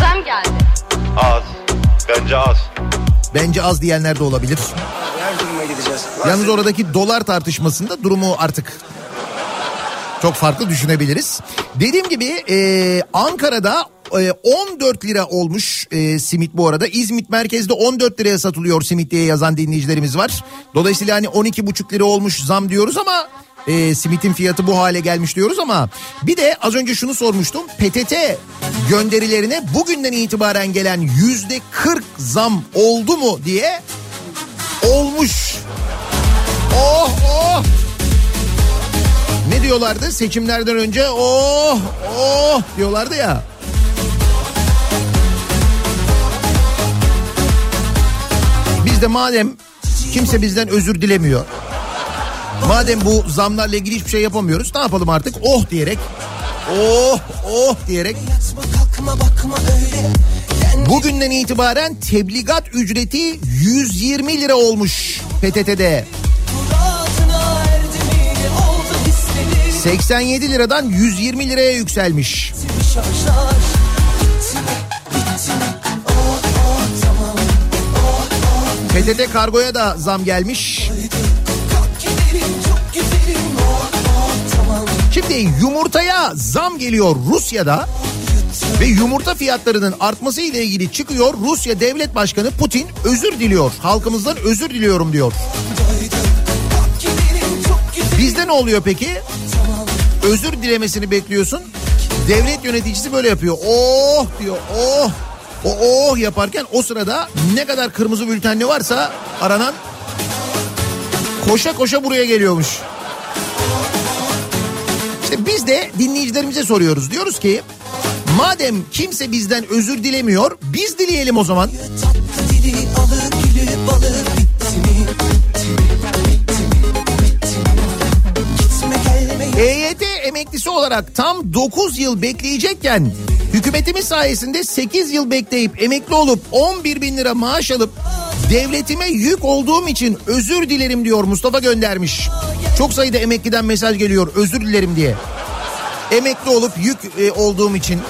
Zam geldi. az. Bence az. Bence az diyenler de olabilir. Yalnız oradaki dolar tartışmasında durumu artık Çok farklı düşünebiliriz. Dediğim gibi e, Ankara'da 14 lira olmuş e, simit bu arada. İzmit merkezde 14 liraya satılıyor simit diye yazan dinleyicilerimiz var. Dolayısıyla hani 12,5 lira olmuş zam diyoruz ama e, simitin fiyatı bu hale gelmiş diyoruz ama bir de az önce şunu sormuştum. PTT gönderilerine bugünden itibaren gelen yüzde 40 zam oldu mu diye olmuş. Oh oh. Ne diyorlardı seçimlerden önce oh oh diyorlardı ya. De madem kimse bizden özür dilemiyor. Madem bu zamlarla ilgili hiçbir şey yapamıyoruz ne yapalım artık oh diyerek oh oh diyerek bugünden itibaren tebligat ücreti 120 lira olmuş PTT'de. 87 liradan 120 liraya yükselmiş. PTT kargoya da zam gelmiş. Şimdi yumurtaya zam geliyor Rusya'da ve yumurta fiyatlarının artması ile ilgili çıkıyor Rusya Devlet Başkanı Putin özür diliyor. Halkımızdan özür diliyorum diyor. Bizde ne oluyor peki? Özür dilemesini bekliyorsun. Devlet yöneticisi böyle yapıyor. Oh diyor. Oh. O oh yaparken o sırada ne kadar kırmızı bültenli varsa aranan koşa koşa buraya geliyormuş. İşte biz de dinleyicilerimize soruyoruz. Diyoruz ki madem kimse bizden özür dilemiyor biz dileyelim o zaman. EYT emeklisi olarak tam 9 yıl bekleyecekken hükümetimiz sayesinde 8 yıl bekleyip emekli olup 11 bin lira maaş alıp devletime yük olduğum için özür dilerim diyor Mustafa göndermiş. Çok sayıda emekliden mesaj geliyor özür dilerim diye. Emekli olup yük e, olduğum için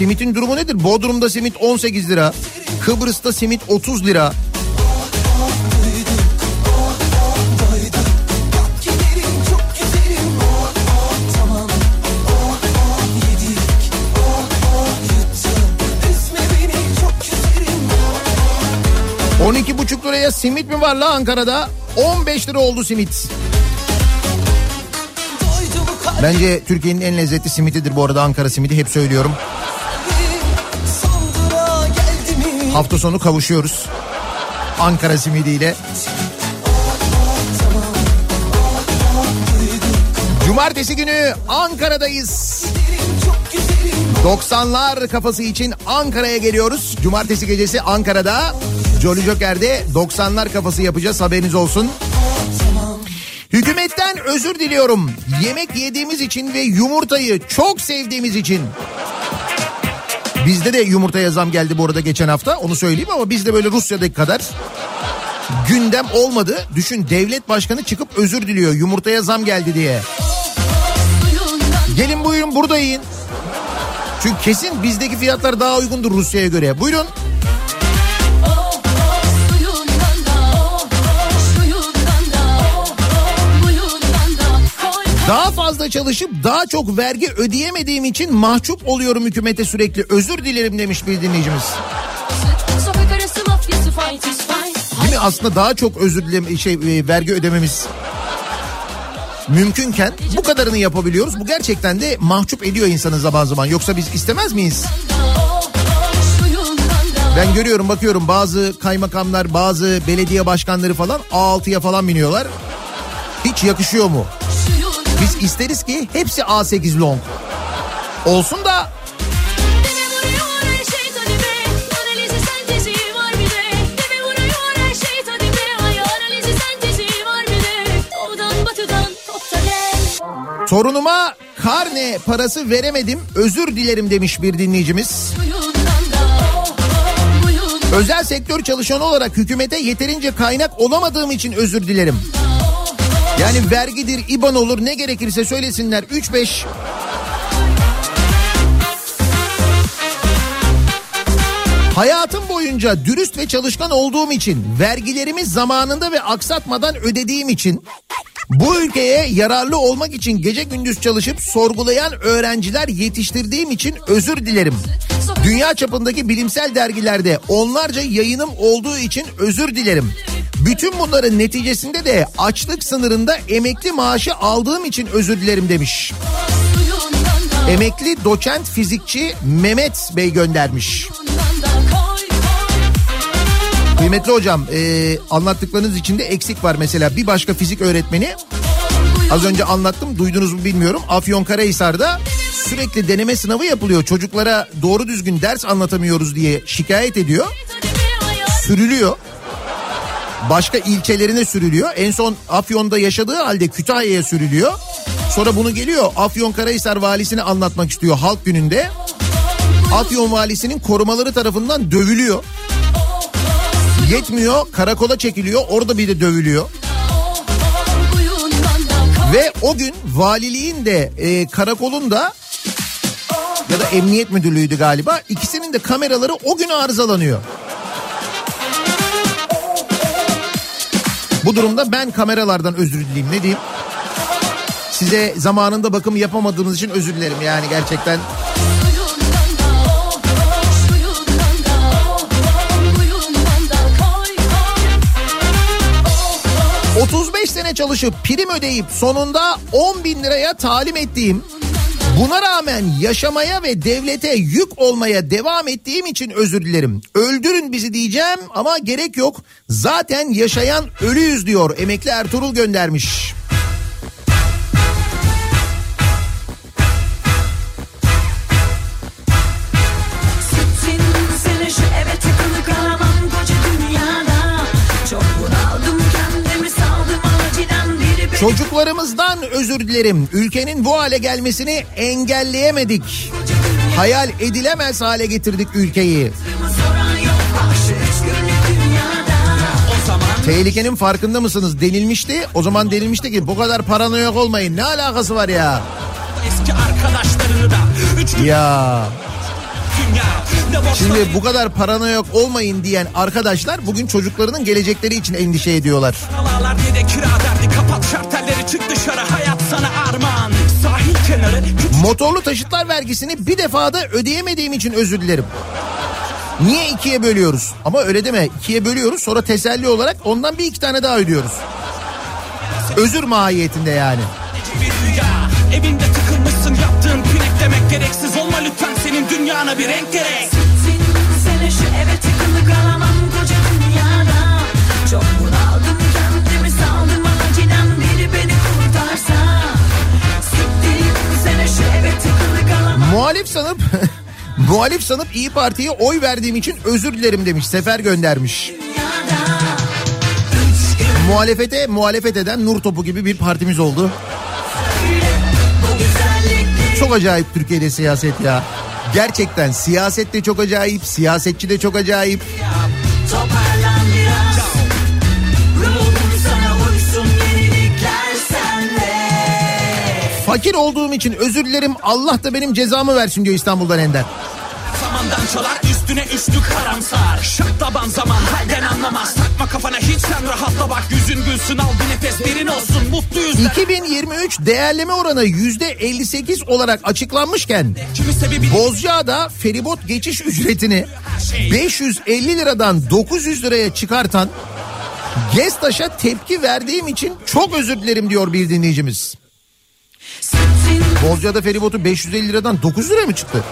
simitin durumu nedir? Bodrum'da simit 18 lira. Kıbrıs'ta simit 30 lira. On iki buçuk liraya simit mi var la Ankara'da? 15 lira oldu simit. Bence Türkiye'nin en lezzetli simitidir bu arada Ankara simidi hep söylüyorum. Hafta sonu kavuşuyoruz. Ankara simidiyle. Cumartesi günü Ankara'dayız. 90'lar kafası için Ankara'ya geliyoruz. Cumartesi gecesi Ankara'da Jolly Joker'de 90'lar kafası yapacağız haberiniz olsun. Hükümetten özür diliyorum. Yemek yediğimiz için ve yumurtayı çok sevdiğimiz için. Bizde de yumurtaya zam geldi bu arada geçen hafta onu söyleyeyim ama bizde böyle Rusya'daki kadar gündem olmadı. Düşün devlet başkanı çıkıp özür diliyor yumurtaya zam geldi diye. Gelin buyurun burada yiyin. Çünkü kesin bizdeki fiyatlar daha uygundur Rusya'ya göre. Buyurun. Daha fazla çalışıp daha çok vergi ödeyemediğim için mahcup oluyorum hükümete sürekli. Özür dilerim demiş bir dinleyicimiz. Değil mi? Aslında daha çok özür dileme şey e, vergi ödememiz mümkünken bu kadarını yapabiliyoruz. Bu gerçekten de mahcup ediyor insanı zaman zaman. Yoksa biz istemez miyiz? Ben görüyorum bakıyorum bazı kaymakamlar bazı belediye başkanları falan A6'ya falan biniyorlar. Hiç yakışıyor mu? Biz isteriz ki hepsi A8 long. Olsun da. Torunuma karne parası veremedim özür dilerim demiş bir dinleyicimiz. Özel sektör çalışanı olarak hükümete yeterince kaynak olamadığım için özür dilerim. Yani vergidir, IBAN olur ne gerekirse söylesinler 3-5 Hayatım boyunca dürüst ve çalışkan olduğum için, vergilerimi zamanında ve aksatmadan ödediğim için, bu ülkeye yararlı olmak için gece gündüz çalışıp sorgulayan öğrenciler yetiştirdiğim için özür dilerim. Dünya çapındaki bilimsel dergilerde onlarca yayınım olduğu için özür dilerim. Bütün bunların neticesinde de açlık sınırında emekli maaşı aldığım için özür dilerim demiş. Emekli doçent fizikçi Mehmet Bey göndermiş. Kıymetli hocam e, anlattıklarınız içinde eksik var mesela bir başka fizik öğretmeni az önce anlattım duydunuz mu bilmiyorum Afyonkarahisar'da sürekli deneme sınavı yapılıyor. Çocuklara doğru düzgün ders anlatamıyoruz diye şikayet ediyor. Sürülüyor. Başka ilçelerine sürülüyor. En son Afyon'da yaşadığı halde Kütahya'ya sürülüyor. Sonra bunu geliyor. Afyonkarahisar valisine anlatmak istiyor halk gününde. Afyon valisinin korumaları tarafından dövülüyor. Yetmiyor. Karakola çekiliyor. Orada bir de dövülüyor. Ve o gün valiliğin de e, karakolun da ya da emniyet müdürlüğüydü galiba ikisinin de kameraları o gün arızalanıyor. Bu durumda ben kameralardan özür dileyim ne diyeyim? Size zamanında bakım yapamadığınız için özür dilerim yani gerçekten 35 sene çalışıp prim ödeyip sonunda 10 bin liraya talim ettiğim Buna rağmen yaşamaya ve devlete yük olmaya devam ettiğim için özür dilerim. Öldürün bizi diyeceğim ama gerek yok. Zaten yaşayan ölüyüz diyor emekli Ertuğrul göndermiş. Çocuklarımızdan özür dilerim. Ülkenin bu hale gelmesini engelleyemedik. Hayal edilemez hale getirdik ülkeyi. Tehlikenin farkında mısınız denilmişti. O zaman denilmişti ki bu kadar paranoyak olmayın. Ne alakası var ya? Eski arkadaşlarını da. Ya. Şimdi bu kadar paranoyak olmayın diyen arkadaşlar bugün çocuklarının gelecekleri için endişe ediyorlar. Motorlu taşıtlar vergisini bir defada ödeyemediğim için özür dilerim. Niye ikiye bölüyoruz? Ama öyle deme ikiye bölüyoruz sonra teselli olarak ondan bir iki tane daha ödüyoruz. Özür mahiyetinde yani. Evinde tıkılmışsın yaptığın pinek demek gereksiz olma lütfen senin dünyana bir renk gerek. Muhalif sanıp muhalif sanıp İyi Parti'ye oy verdiğim için özür dilerim demiş. Sefer göndermiş. Muhalefete muhalefet eden nur topu gibi bir partimiz oldu. Çok acayip Türkiye'de siyaset ya. Gerçekten siyaset de çok acayip, siyasetçi de çok acayip. Fakir olduğum için özür dilerim. Allah da benim cezamı versin diyor İstanbul'dan Ender. Zamandan çalar üstüne üstü karamsar. Şak taban zaman halden anlamaz. Takma kafana hiç sen rahatla bak. Yüzün gülsün al bir nefes derin olsun. Mutluyuz 2023 değerleme oranı yüzde 58 olarak açıklanmışken Bozcaada feribot geçiş ücretini 550 liradan 900 liraya çıkartan Gestaş'a tepki verdiğim için çok özür dilerim diyor bir dinleyicimiz. Bozcaada feribotu 550 liradan 900 liraya mı çıktı?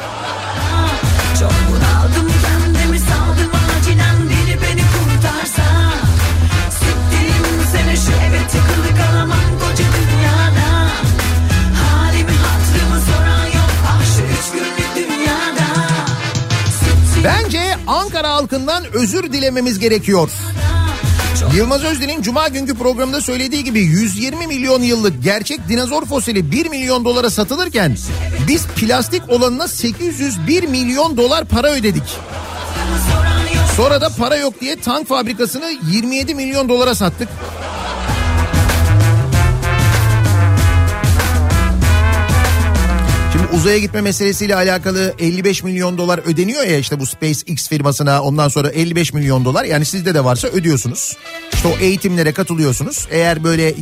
Çok bunaldım kendimi saldım acilen biri beni kurtarsa Siktirim seni şu eve tıkılı kalamam koca dünyada Halimi hatırımı soran yok ah şu üç günlük dünyada Bence Ankara halkından özür dilememiz gerekiyor. Yılmaz Özdil'in Cuma günkü programında söylediği gibi 120 milyon yıllık gerçek dinozor fosili 1 milyon dolara satılırken biz plastik olanına 801 milyon dolar para ödedik. Sonra da para yok diye tank fabrikasını 27 milyon dolara sattık. Şimdi uzaya gitme meselesiyle alakalı 55 milyon dolar ödeniyor ya işte bu SpaceX firmasına ondan sonra 55 milyon dolar yani sizde de varsa ödüyorsunuz. İşte o eğitimlere katılıyorsunuz. Eğer böyle e,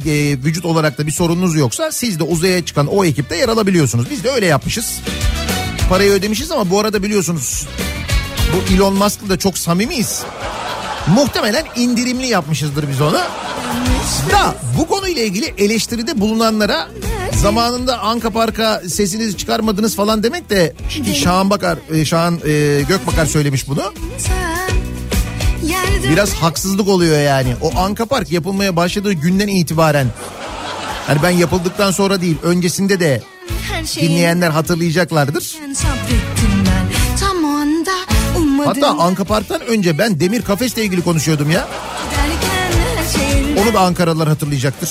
vücut olarak da bir sorununuz yoksa siz de uzaya çıkan o ekipte yer alabiliyorsunuz. Biz de öyle yapmışız. Parayı ödemişiz ama bu arada biliyorsunuz bu Elon Musk'la da çok samimiyiz. Muhtemelen indirimli yapmışızdır biz onu. Da bu konuyla ilgili eleştiride bulunanlara zamanında Anka Park'a sesinizi çıkarmadınız falan demek de Şahan Bakar, e, Şahan e, Gökbakar söylemiş bunu. Biraz haksızlık oluyor yani. O Anka Park yapılmaya başladığı günden itibaren. Hani ben yapıldıktan sonra değil öncesinde de dinleyenler hatırlayacaklardır. Hatta Anka Park'tan önce ben Demir Kafes'le ilgili konuşuyordum ya. Onu da Ankaralılar hatırlayacaktır.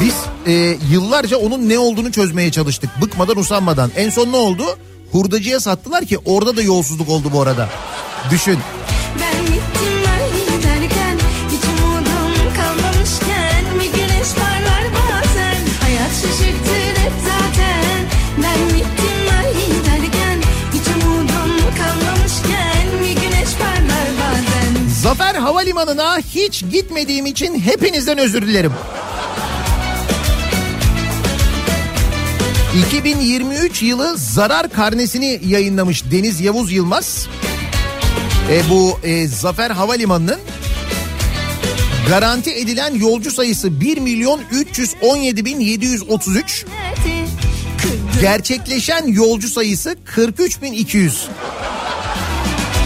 Biz e, yıllarca onun ne olduğunu çözmeye çalıştık. Bıkmadan usanmadan. En son ne oldu? Hurdacıya sattılar ki orada da yolsuzluk oldu bu arada. Düşün. Zafer Havalimanı'na hiç gitmediğim için hepinizden özür dilerim. 2023 yılı zarar karnesini yayınlamış Deniz Yavuz Yılmaz. E, bu e, Zafer Havalimanı'nın garanti edilen yolcu sayısı 1 milyon 317 bin 733. nerede kırdı Gerçekleşen yolcu sayısı 43 bin 200.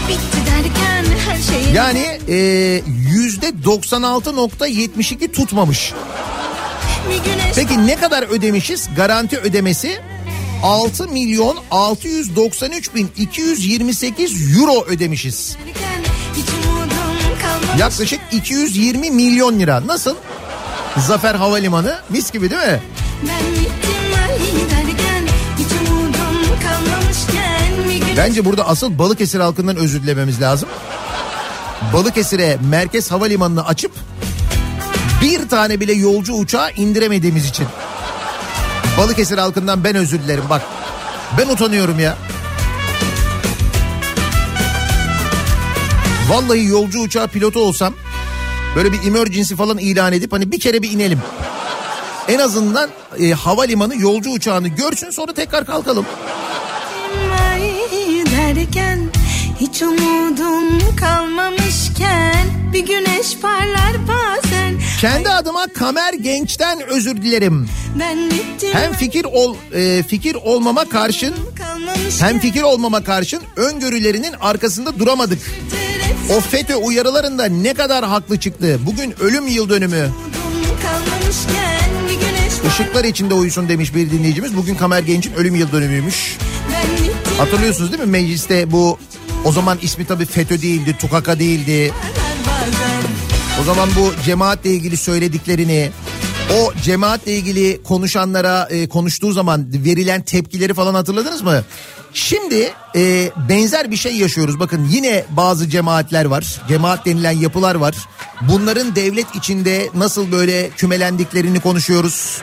bitti derken her şeyin Yani e, yüzde 96.72 tutmamış. Peki ne kadar ödemişiz? Garanti ödemesi 6 milyon 693 bin 228 euro ödemişiz. Yaklaşık 220 milyon lira. Nasıl? Zafer Havalimanı mis gibi değil mi? Bence burada asıl Balıkesir halkından özür dilememiz lazım. Balıkesir'e merkez havalimanını açıp bir tane bile yolcu uçağı indiremediğimiz için. Balıkesir halkından ben özür dilerim bak. Ben utanıyorum ya. Vallahi yolcu uçağı pilotu olsam böyle bir emergency falan ilan edip hani bir kere bir inelim. En azından e, havalimanı yolcu uçağını görsün sonra tekrar kalkalım. derken hiç umudum kalmamışken bir güneş parlar bazen Kendi adıma Kamer Genç'ten özür dilerim. ben gittim Hem fikir ol e, fikir olmama karşın hem fikir olmama karşın öngörülerinin arkasında duramadık. O FETÖ uyarılarında ne kadar haklı çıktı. Bugün ölüm yıl dönümü. Işıklar içinde uyusun demiş bir dinleyicimiz. Bugün Kamer Genç'in ölüm yıl dönümüymüş. Hatırlıyorsunuz değil mi mecliste bu o zaman ismi tabii FETÖ değildi, Tukaka değildi. O zaman bu cemaatle ilgili söylediklerini, o cemaatle ilgili konuşanlara e, konuştuğu zaman verilen tepkileri falan hatırladınız mı? Şimdi e, benzer bir şey yaşıyoruz. Bakın yine bazı cemaatler var. Cemaat denilen yapılar var. Bunların devlet içinde nasıl böyle kümelendiklerini konuşuyoruz.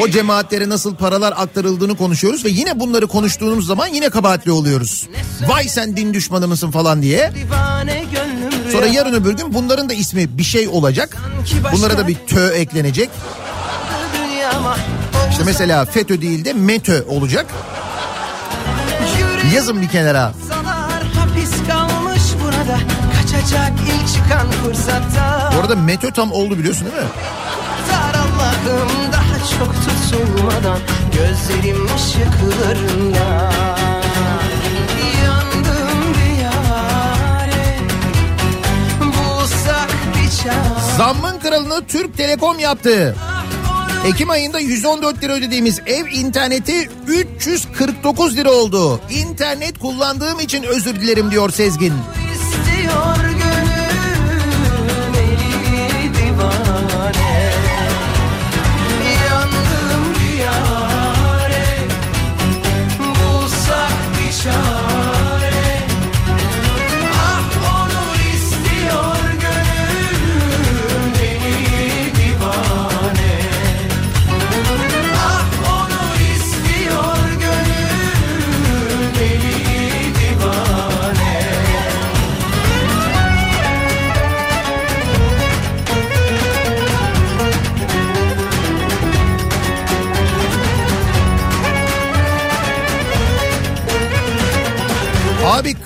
O cemaatlere nasıl paralar aktarıldığını konuşuyoruz ve yine bunları konuştuğumuz zaman yine kabahatli oluyoruz. Vay sen din düşmanı mısın falan diye. Sonra yarın öbür gün bunların da ismi bir şey olacak. Bunlara da bir tö eklenecek. İşte mesela FETÖ değil de METÖ olacak. Yazın bir kenara. Bu arada METÖ tam oldu biliyorsun değil mi? Allah'ım çok tutulmadan Gözlerim ışıklarında Zammın kralını Türk Telekom yaptı. Ekim ayında 114 lira ödediğimiz ev interneti 349 lira oldu. İnternet kullandığım için özür dilerim diyor Sezgin. İstiyor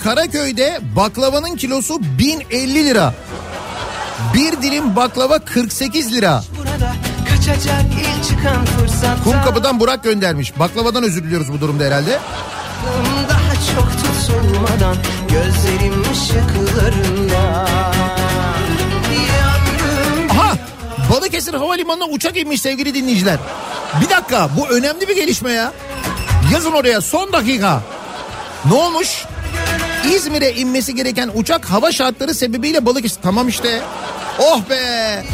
Karaköy'de baklavanın kilosu 1050 lira. Bir dilim baklava 48 lira. Kumkapı'dan Burak göndermiş. Baklavadan özür diliyoruz bu durumda herhalde. Daha çok tutulmadan gözlerim ışıklarında Aha Balıkesir Havalimanı'na uçak inmiş sevgili dinleyiciler. Bir dakika bu önemli bir gelişme ya. Yazın oraya son dakika. Ne olmuş? İzmir'e inmesi gereken uçak hava şartları sebebiyle Balıkesir. Tamam işte. Oh be.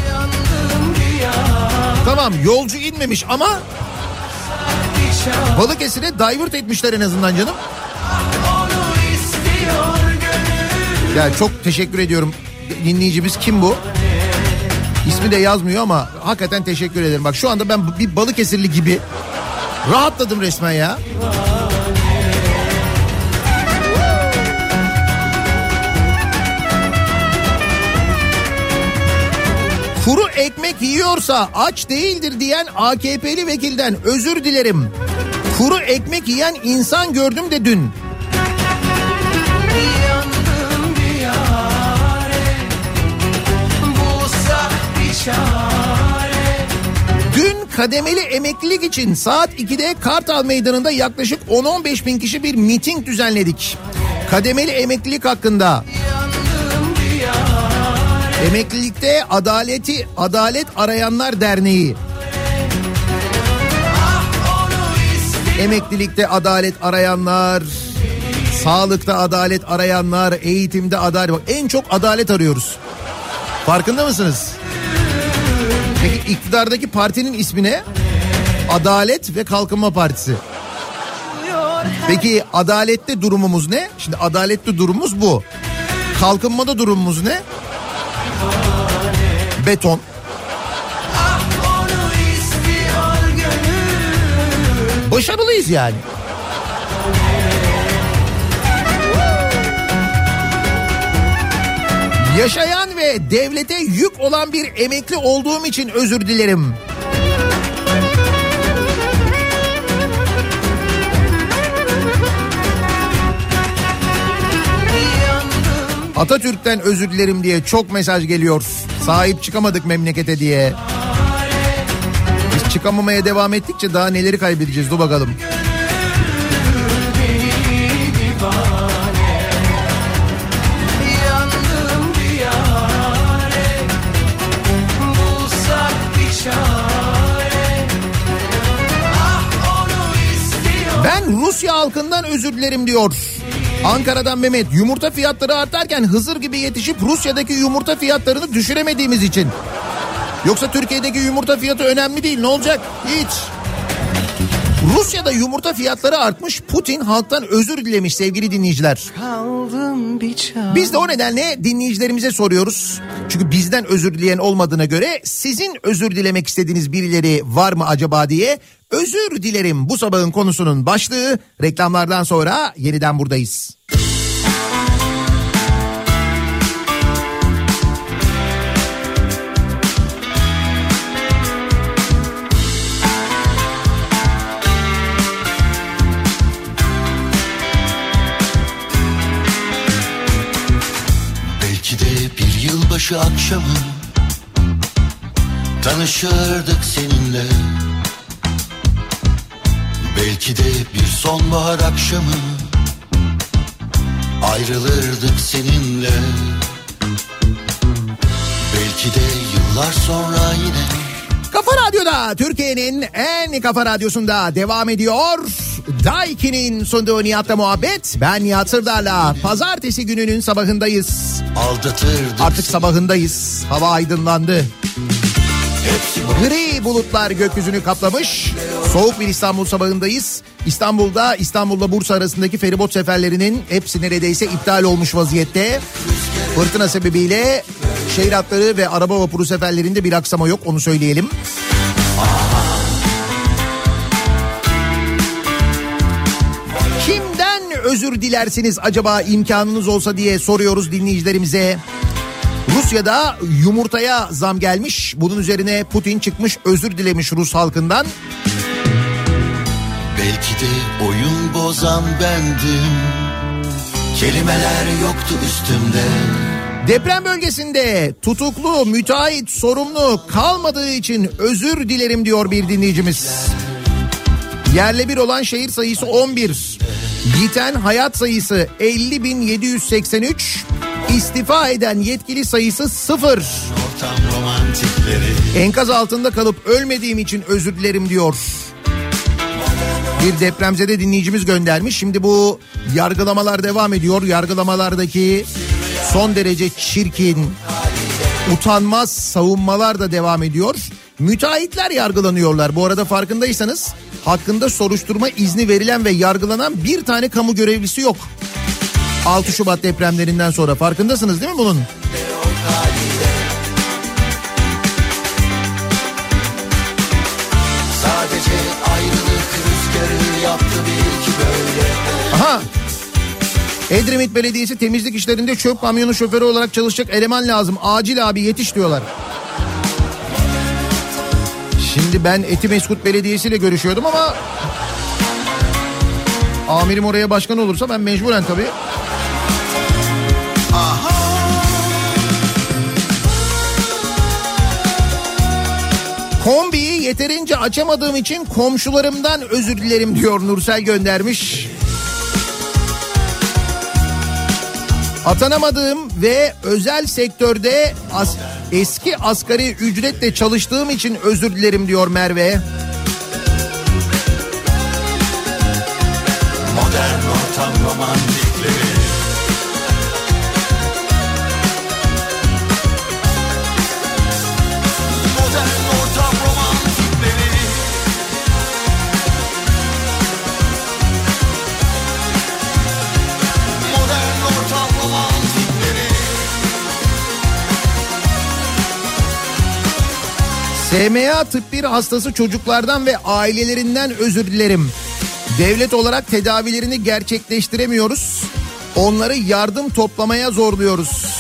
Tamam yolcu inmemiş ama Balıkesir'e divert etmişler en azından canım. Ya çok teşekkür ediyorum. Dinleyicimiz kim bu? İsmi de yazmıyor ama hakikaten teşekkür ederim. Bak şu anda ben bir Balıkesirli gibi rahatladım resmen ya. Ekmek yiyorsa aç değildir diyen AKP'li vekilden özür dilerim. Kuru ekmek yiyen insan gördüm de dün. Dün kademeli emeklilik için saat 2'de Kartal Meydanı'nda yaklaşık 10-15 bin kişi bir miting düzenledik. Kademeli emeklilik hakkında. Emeklilikte adaleti Adalet Arayanlar Derneği. Emeklilikte adalet arayanlar, sağlıkta adalet arayanlar, eğitimde adalet. Bak, en çok adalet arıyoruz. Farkında mısınız? Peki iktidardaki partinin ismi ne? Adalet ve Kalkınma Partisi. Peki adalette durumumuz ne? Şimdi adalette durumumuz bu. Kalkınmada durumumuz ne? Beton. Başarılıyız yani. Yaşayan ve devlete yük olan bir emekli olduğum için özür dilerim. Atatürk'ten özür dilerim diye çok mesaj geliyor. Sahip çıkamadık memlekete diye. Biz çıkamamaya devam ettikçe daha neleri kaybedeceğiz dur bakalım. Ah Ben Rusya halkından özür dilerim diyor. Ankara'dan Mehmet yumurta fiyatları artarken Hızır gibi yetişip Rusya'daki yumurta fiyatlarını düşüremediğimiz için. Yoksa Türkiye'deki yumurta fiyatı önemli değil ne olacak? Hiç. Rusya'da yumurta fiyatları artmış Putin halktan özür dilemiş sevgili dinleyiciler. Biz de o nedenle dinleyicilerimize soruyoruz. Çünkü bizden özür dileyen olmadığına göre sizin özür dilemek istediğiniz birileri var mı acaba diye özür dilerim bu sabahın konusunun başlığı. Reklamlardan sonra yeniden buradayız. Belki yılbaşı akşamı Tanışırdık seninle Belki de bir sonbahar akşamı Ayrılırdık seninle Belki de yıllar sonra yine Kafa Radyo'da Türkiye'nin en kafa radyosunda devam ediyor. Daiki'nin sunduğu Nihat'la muhabbet. Ben Nihat Sırdar'la pazartesi gününün sabahındayız. aldatırdık Artık sabahındayız. Hava aydınlandı. Gri bulutlar gökyüzünü kaplamış. Soğuk bir İstanbul sabahındayız. İstanbul'da İstanbul'la Bursa arasındaki feribot seferlerinin hepsi neredeyse iptal olmuş vaziyette. Fırtına sebebiyle şehir hatları ve araba vapuru seferlerinde bir aksama yok onu söyleyelim. Kimden özür dilersiniz acaba imkanınız olsa diye soruyoruz dinleyicilerimize. Rusya'da yumurtaya zam gelmiş. Bunun üzerine Putin çıkmış özür dilemiş Rus halkından. Belki de oyun bozan bendim Kelimeler yoktu üstümde Deprem bölgesinde tutuklu, müteahhit, sorumlu kalmadığı için özür dilerim diyor bir dinleyicimiz. Yerle bir olan şehir sayısı 11. Biten hayat sayısı 50.783. İstifa eden yetkili sayısı 0. Ortam romantikleri Enkaz altında kalıp ölmediğim için özür dilerim diyor. Bir depremzede dinleyicimiz göndermiş. Şimdi bu yargılamalar devam ediyor. Yargılamalardaki son derece çirkin, utanmaz savunmalar da devam ediyor. Müteahhitler yargılanıyorlar. Bu arada farkındaysanız hakkında soruşturma izni verilen ve yargılanan bir tane kamu görevlisi yok. 6 Şubat depremlerinden sonra farkındasınız değil mi bunun? Aha. Edremit Belediyesi temizlik işlerinde çöp kamyonu şoförü olarak çalışacak eleman lazım. Acil abi yetiş diyorlar. Şimdi ben Etimeskut Belediyesi ile görüşüyordum ama amirim oraya başkan olursa ben mecburen tabii. Kombiyi yeterince açamadığım için komşularımdan özür dilerim diyor Nursel göndermiş. Atanamadığım ve özel sektörde as- eski asgari ücretle çalıştığım için özür dilerim diyor Merve. Modern ortam romantikleri SMA tıp 1 hastası çocuklardan ve ailelerinden özür dilerim. Devlet olarak tedavilerini gerçekleştiremiyoruz. Onları yardım toplamaya zorluyoruz.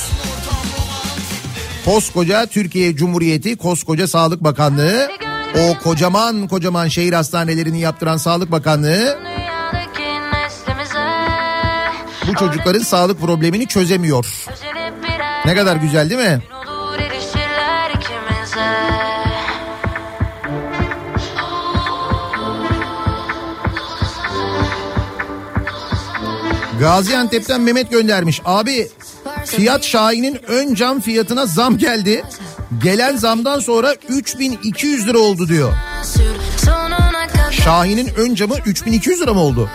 Koskoca Türkiye Cumhuriyeti, koskoca Sağlık Bakanlığı, o kocaman kocaman şehir hastanelerini yaptıran Sağlık Bakanlığı bu çocukların sağlık problemini çözemiyor. Ne kadar güzel değil mi? Gaziantep'ten Mehmet göndermiş. Abi Fiyat Şahin'in ön cam fiyatına zam geldi. Gelen zamdan sonra 3200 lira oldu diyor. Şahin'in ön camı 3200 lira mı oldu?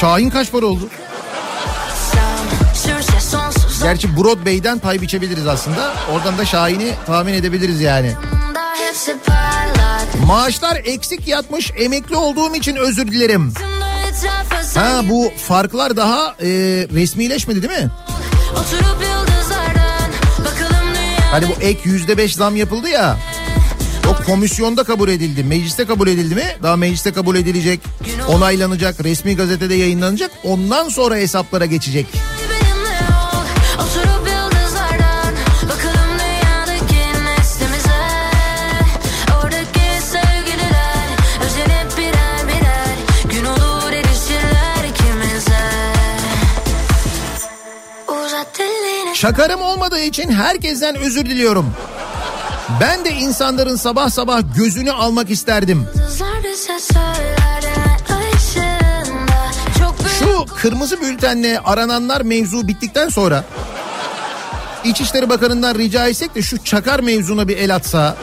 Şahin kaç para oldu? Gerçi Broadway'den pay biçebiliriz aslında. Oradan da Şahin'i tahmin edebiliriz yani. Maaşlar eksik yatmış emekli olduğum için özür dilerim. Ha bu farklar daha e, resmileşmedi değil mi? Hani bu ek yüzde beş zam yapıldı ya. O komisyonda kabul edildi. Mecliste kabul edildi mi? Daha mecliste kabul edilecek, onaylanacak, resmi gazetede yayınlanacak. Ondan sonra hesaplara geçecek. Şakarım olmadığı için herkesten özür diliyorum. Ben de insanların sabah sabah gözünü almak isterdim. Şu kırmızı bültenle arananlar mevzu bittikten sonra İçişleri Bakanı'ndan rica etsek de şu çakar mevzuna bir el atsa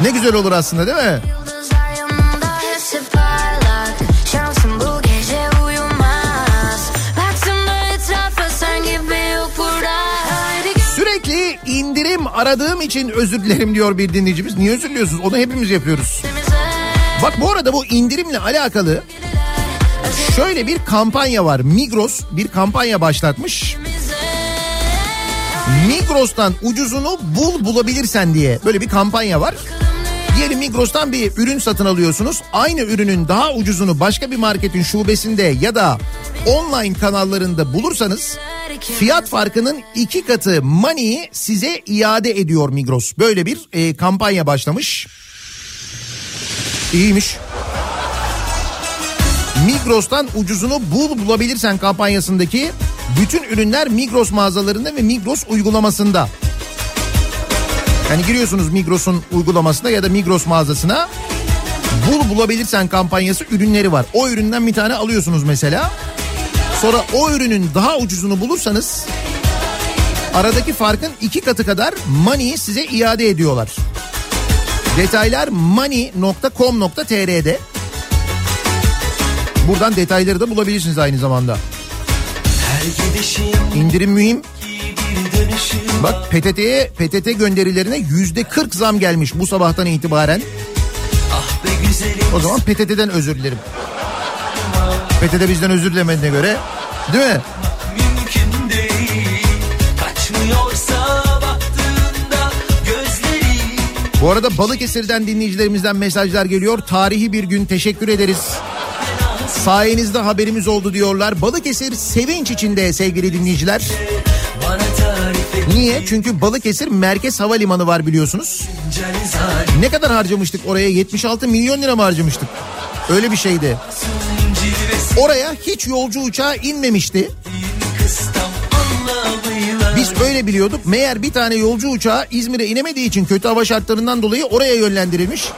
ne güzel olur aslında değil mi? Aradığım için özür dilerim diyor bir dinleyicimiz. Niye özür diliyorsunuz? Onu hepimiz yapıyoruz. Bak bu arada bu indirimle alakalı şöyle bir kampanya var. Migros bir kampanya başlatmış. Migros'tan ucuzunu bul bulabilirsen diye böyle bir kampanya var. Diyelim Migros'tan bir ürün satın alıyorsunuz. Aynı ürünün daha ucuzunu başka bir marketin şubesinde ya da online kanallarında bulursanız fiyat farkının iki katı money'i size iade ediyor Migros. Böyle bir e, kampanya başlamış. İyiymiş. Migros'tan ucuzunu bul bulabilirsen kampanyasındaki bütün ürünler Migros mağazalarında ve Migros uygulamasında. Yani giriyorsunuz Migros'un uygulamasına ya da Migros mağazasına. Bul bulabilirsen kampanyası ürünleri var. O üründen bir tane alıyorsunuz mesela. Sonra o ürünün daha ucuzunu bulursanız aradaki farkın iki katı kadar money'i size iade ediyorlar. Detaylar money.com.tr'de. Buradan detayları da bulabilirsiniz aynı zamanda. İndirim mühim. Bak PTT'ye PTT gönderilerine yüzde 40 zam gelmiş bu sabahtan itibaren. O zaman PTT'den özür dilerim. PTT bizden özür dilemediğine göre değil mi? Mümkün değil Bu arada Balıkesir'den dinleyicilerimizden mesajlar geliyor. Tarihi bir gün teşekkür ederiz. Sayenizde haberimiz oldu diyorlar. Balıkesir sevinç içinde sevgili dinleyiciler. Niye? Çünkü Balıkesir Merkez Havalimanı var biliyorsunuz. Ne kadar harcamıştık oraya? 76 milyon lira mı harcamıştık? Öyle bir şeydi. Oraya hiç yolcu uçağı inmemişti. Biz öyle biliyorduk. Meğer bir tane yolcu uçağı İzmir'e inemediği için kötü hava şartlarından dolayı oraya yönlendirilmiş.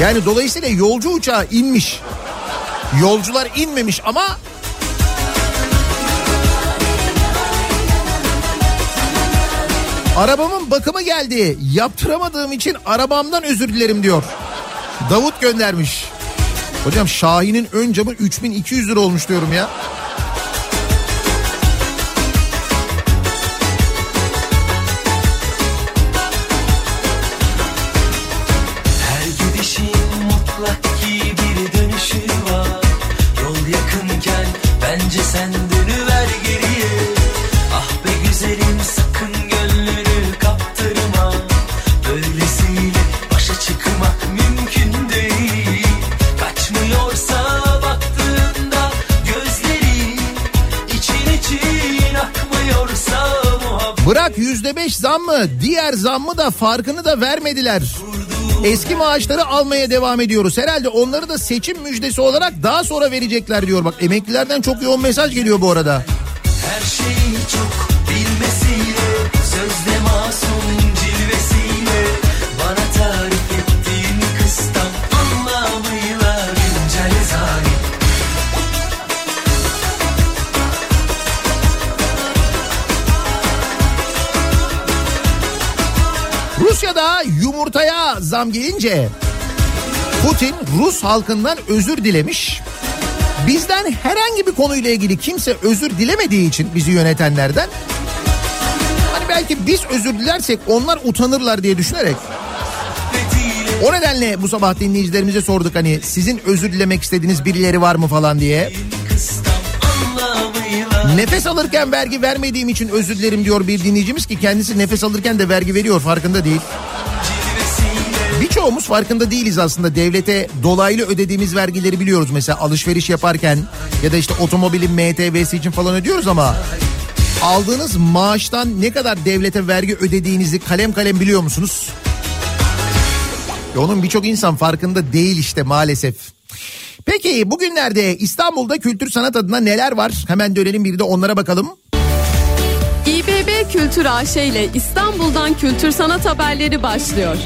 Yani dolayısıyla yolcu uçağı inmiş. Yolcular inmemiş ama Arabamın bakımı geldi. Yaptıramadığım için arabamdan özür dilerim diyor. Davut göndermiş. Hocam Şahin'in ön camı 3200 lira olmuş diyorum ya. %5 zam mı? Diğer zam mı da farkını da vermediler. Eski maaşları almaya devam ediyoruz. Herhalde onları da seçim müjdesi olarak daha sonra verecekler diyor. Bak emeklilerden çok yoğun mesaj geliyor bu arada. Her şeyi çok bilmesiyle, sözde masum cilvesiyle bana tarif Rusya'da yumurtaya zam gelince Putin Rus halkından özür dilemiş. Bizden herhangi bir konuyla ilgili kimse özür dilemediği için bizi yönetenlerden hani belki biz özür dilersek onlar utanırlar diye düşünerek o nedenle bu sabah dinleyicilerimize sorduk hani sizin özür dilemek istediğiniz birileri var mı falan diye. Nefes alırken vergi vermediğim için özür dilerim diyor bir dinleyicimiz ki kendisi nefes alırken de vergi veriyor farkında değil. Birçoğumuz farkında değiliz aslında devlete dolaylı ödediğimiz vergileri biliyoruz. Mesela alışveriş yaparken ya da işte otomobilin MTV'si için falan ödüyoruz ama aldığınız maaştan ne kadar devlete vergi ödediğinizi kalem kalem biliyor musunuz? Onun birçok insan farkında değil işte maalesef. Peki bugünlerde İstanbul'da kültür sanat adına neler var? Hemen dönelim bir de onlara bakalım. İBB Kültür AŞ ile İstanbul'dan kültür sanat haberleri başlıyor.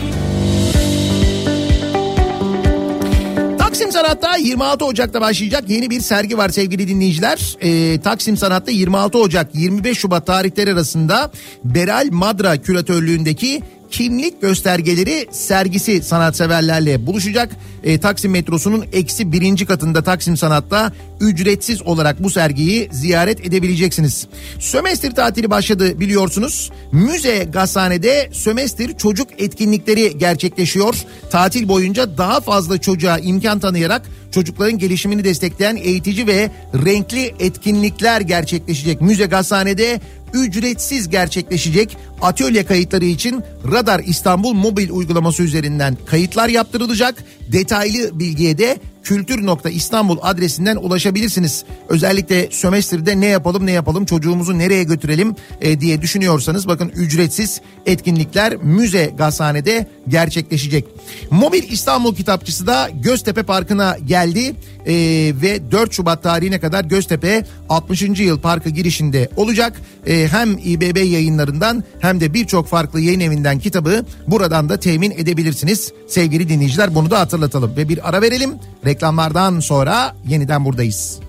Taksim Sanat'ta 26 Ocak'ta başlayacak yeni bir sergi var sevgili dinleyiciler. Ee, Taksim Sanat'ta 26 Ocak 25 Şubat tarihleri arasında Beral Madra küratörlüğündeki kimlik göstergeleri sergisi sanatseverlerle buluşacak. Ee, Taksim metrosunun eksi birinci katında Taksim Sanat'ta ücretsiz olarak bu sergiyi ziyaret edebileceksiniz. Sömestr tatili başladı biliyorsunuz. Müze Gazhane'de sömestr çocuk etkinlikleri gerçekleşiyor. Tatil boyunca daha fazla çocuğa imkan tanıyarak çocukların gelişimini destekleyen eğitici ve renkli etkinlikler gerçekleşecek. Müze Gazhane'de ücretsiz gerçekleşecek. Atölye kayıtları için Radar İstanbul mobil uygulaması üzerinden kayıtlar yaptırılacak. Detaylı bilgiye de kültür.istanbul adresinden ulaşabilirsiniz. Özellikle sömestrde ne yapalım ne yapalım çocuğumuzu nereye götürelim e, diye düşünüyorsanız bakın ücretsiz etkinlikler Müze Gazhane'de gerçekleşecek. Mobil İstanbul Kitapçısı da Göztepe Parkı'na geldi Ee, ve 4 Şubat tarihine kadar Göztepe 60. yıl parkı girişinde olacak. Ee, hem İBB yayınlarından hem de birçok farklı yayın evinden kitabı buradan da temin edebilirsiniz. Sevgili dinleyiciler bunu da hatırlatalım ve bir ara verelim. Reklamlardan sonra yeniden buradayız.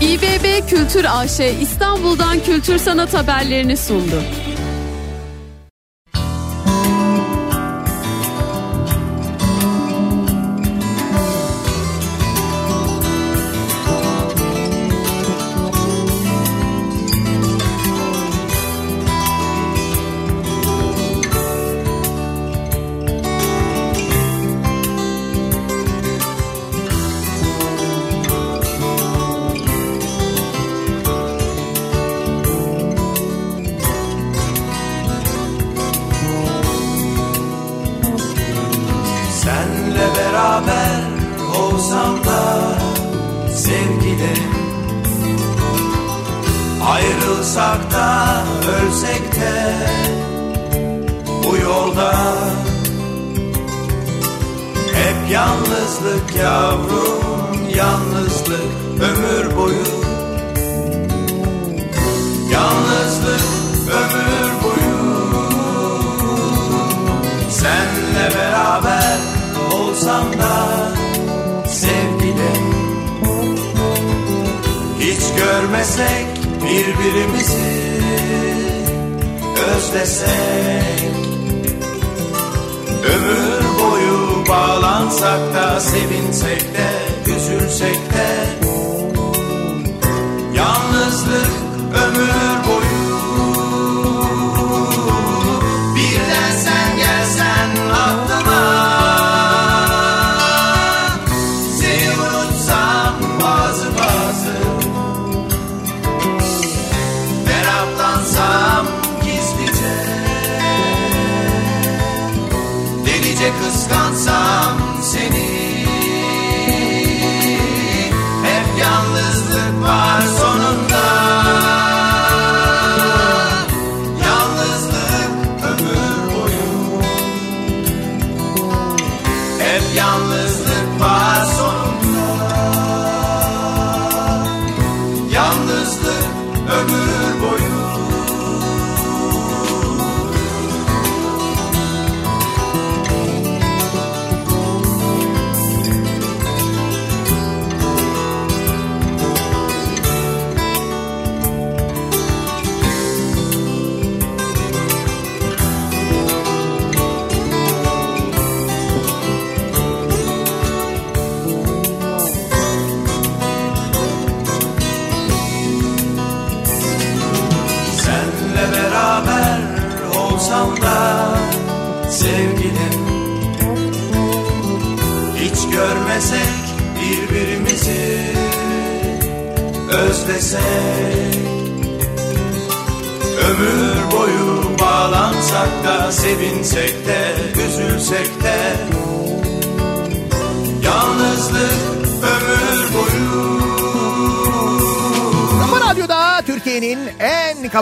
İBB Kültür AŞ İstanbul'dan kültür sanat haberlerini sundu.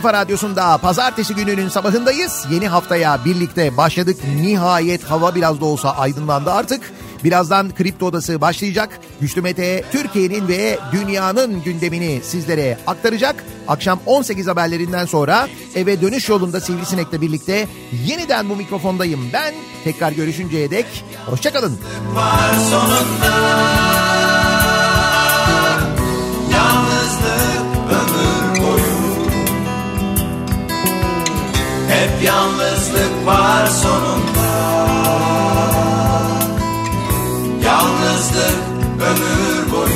Kafa radyosunda pazartesi gününün sabahındayız. Yeni haftaya birlikte başladık. Nihayet hava biraz da olsa aydınlandı artık. Birazdan Kripto Odası başlayacak. Güçlü Mete Türkiye'nin ve dünyanın gündemini sizlere aktaracak. Akşam 18 haberlerinden sonra eve dönüş yolunda Sivrisinek'le birlikte yeniden bu mikrofondayım. Ben tekrar görüşünceye dek hoşçakalın. var sonunda Yalnızlık Hep yalnızlık var sonunda. Yalnızlık ömür boyu.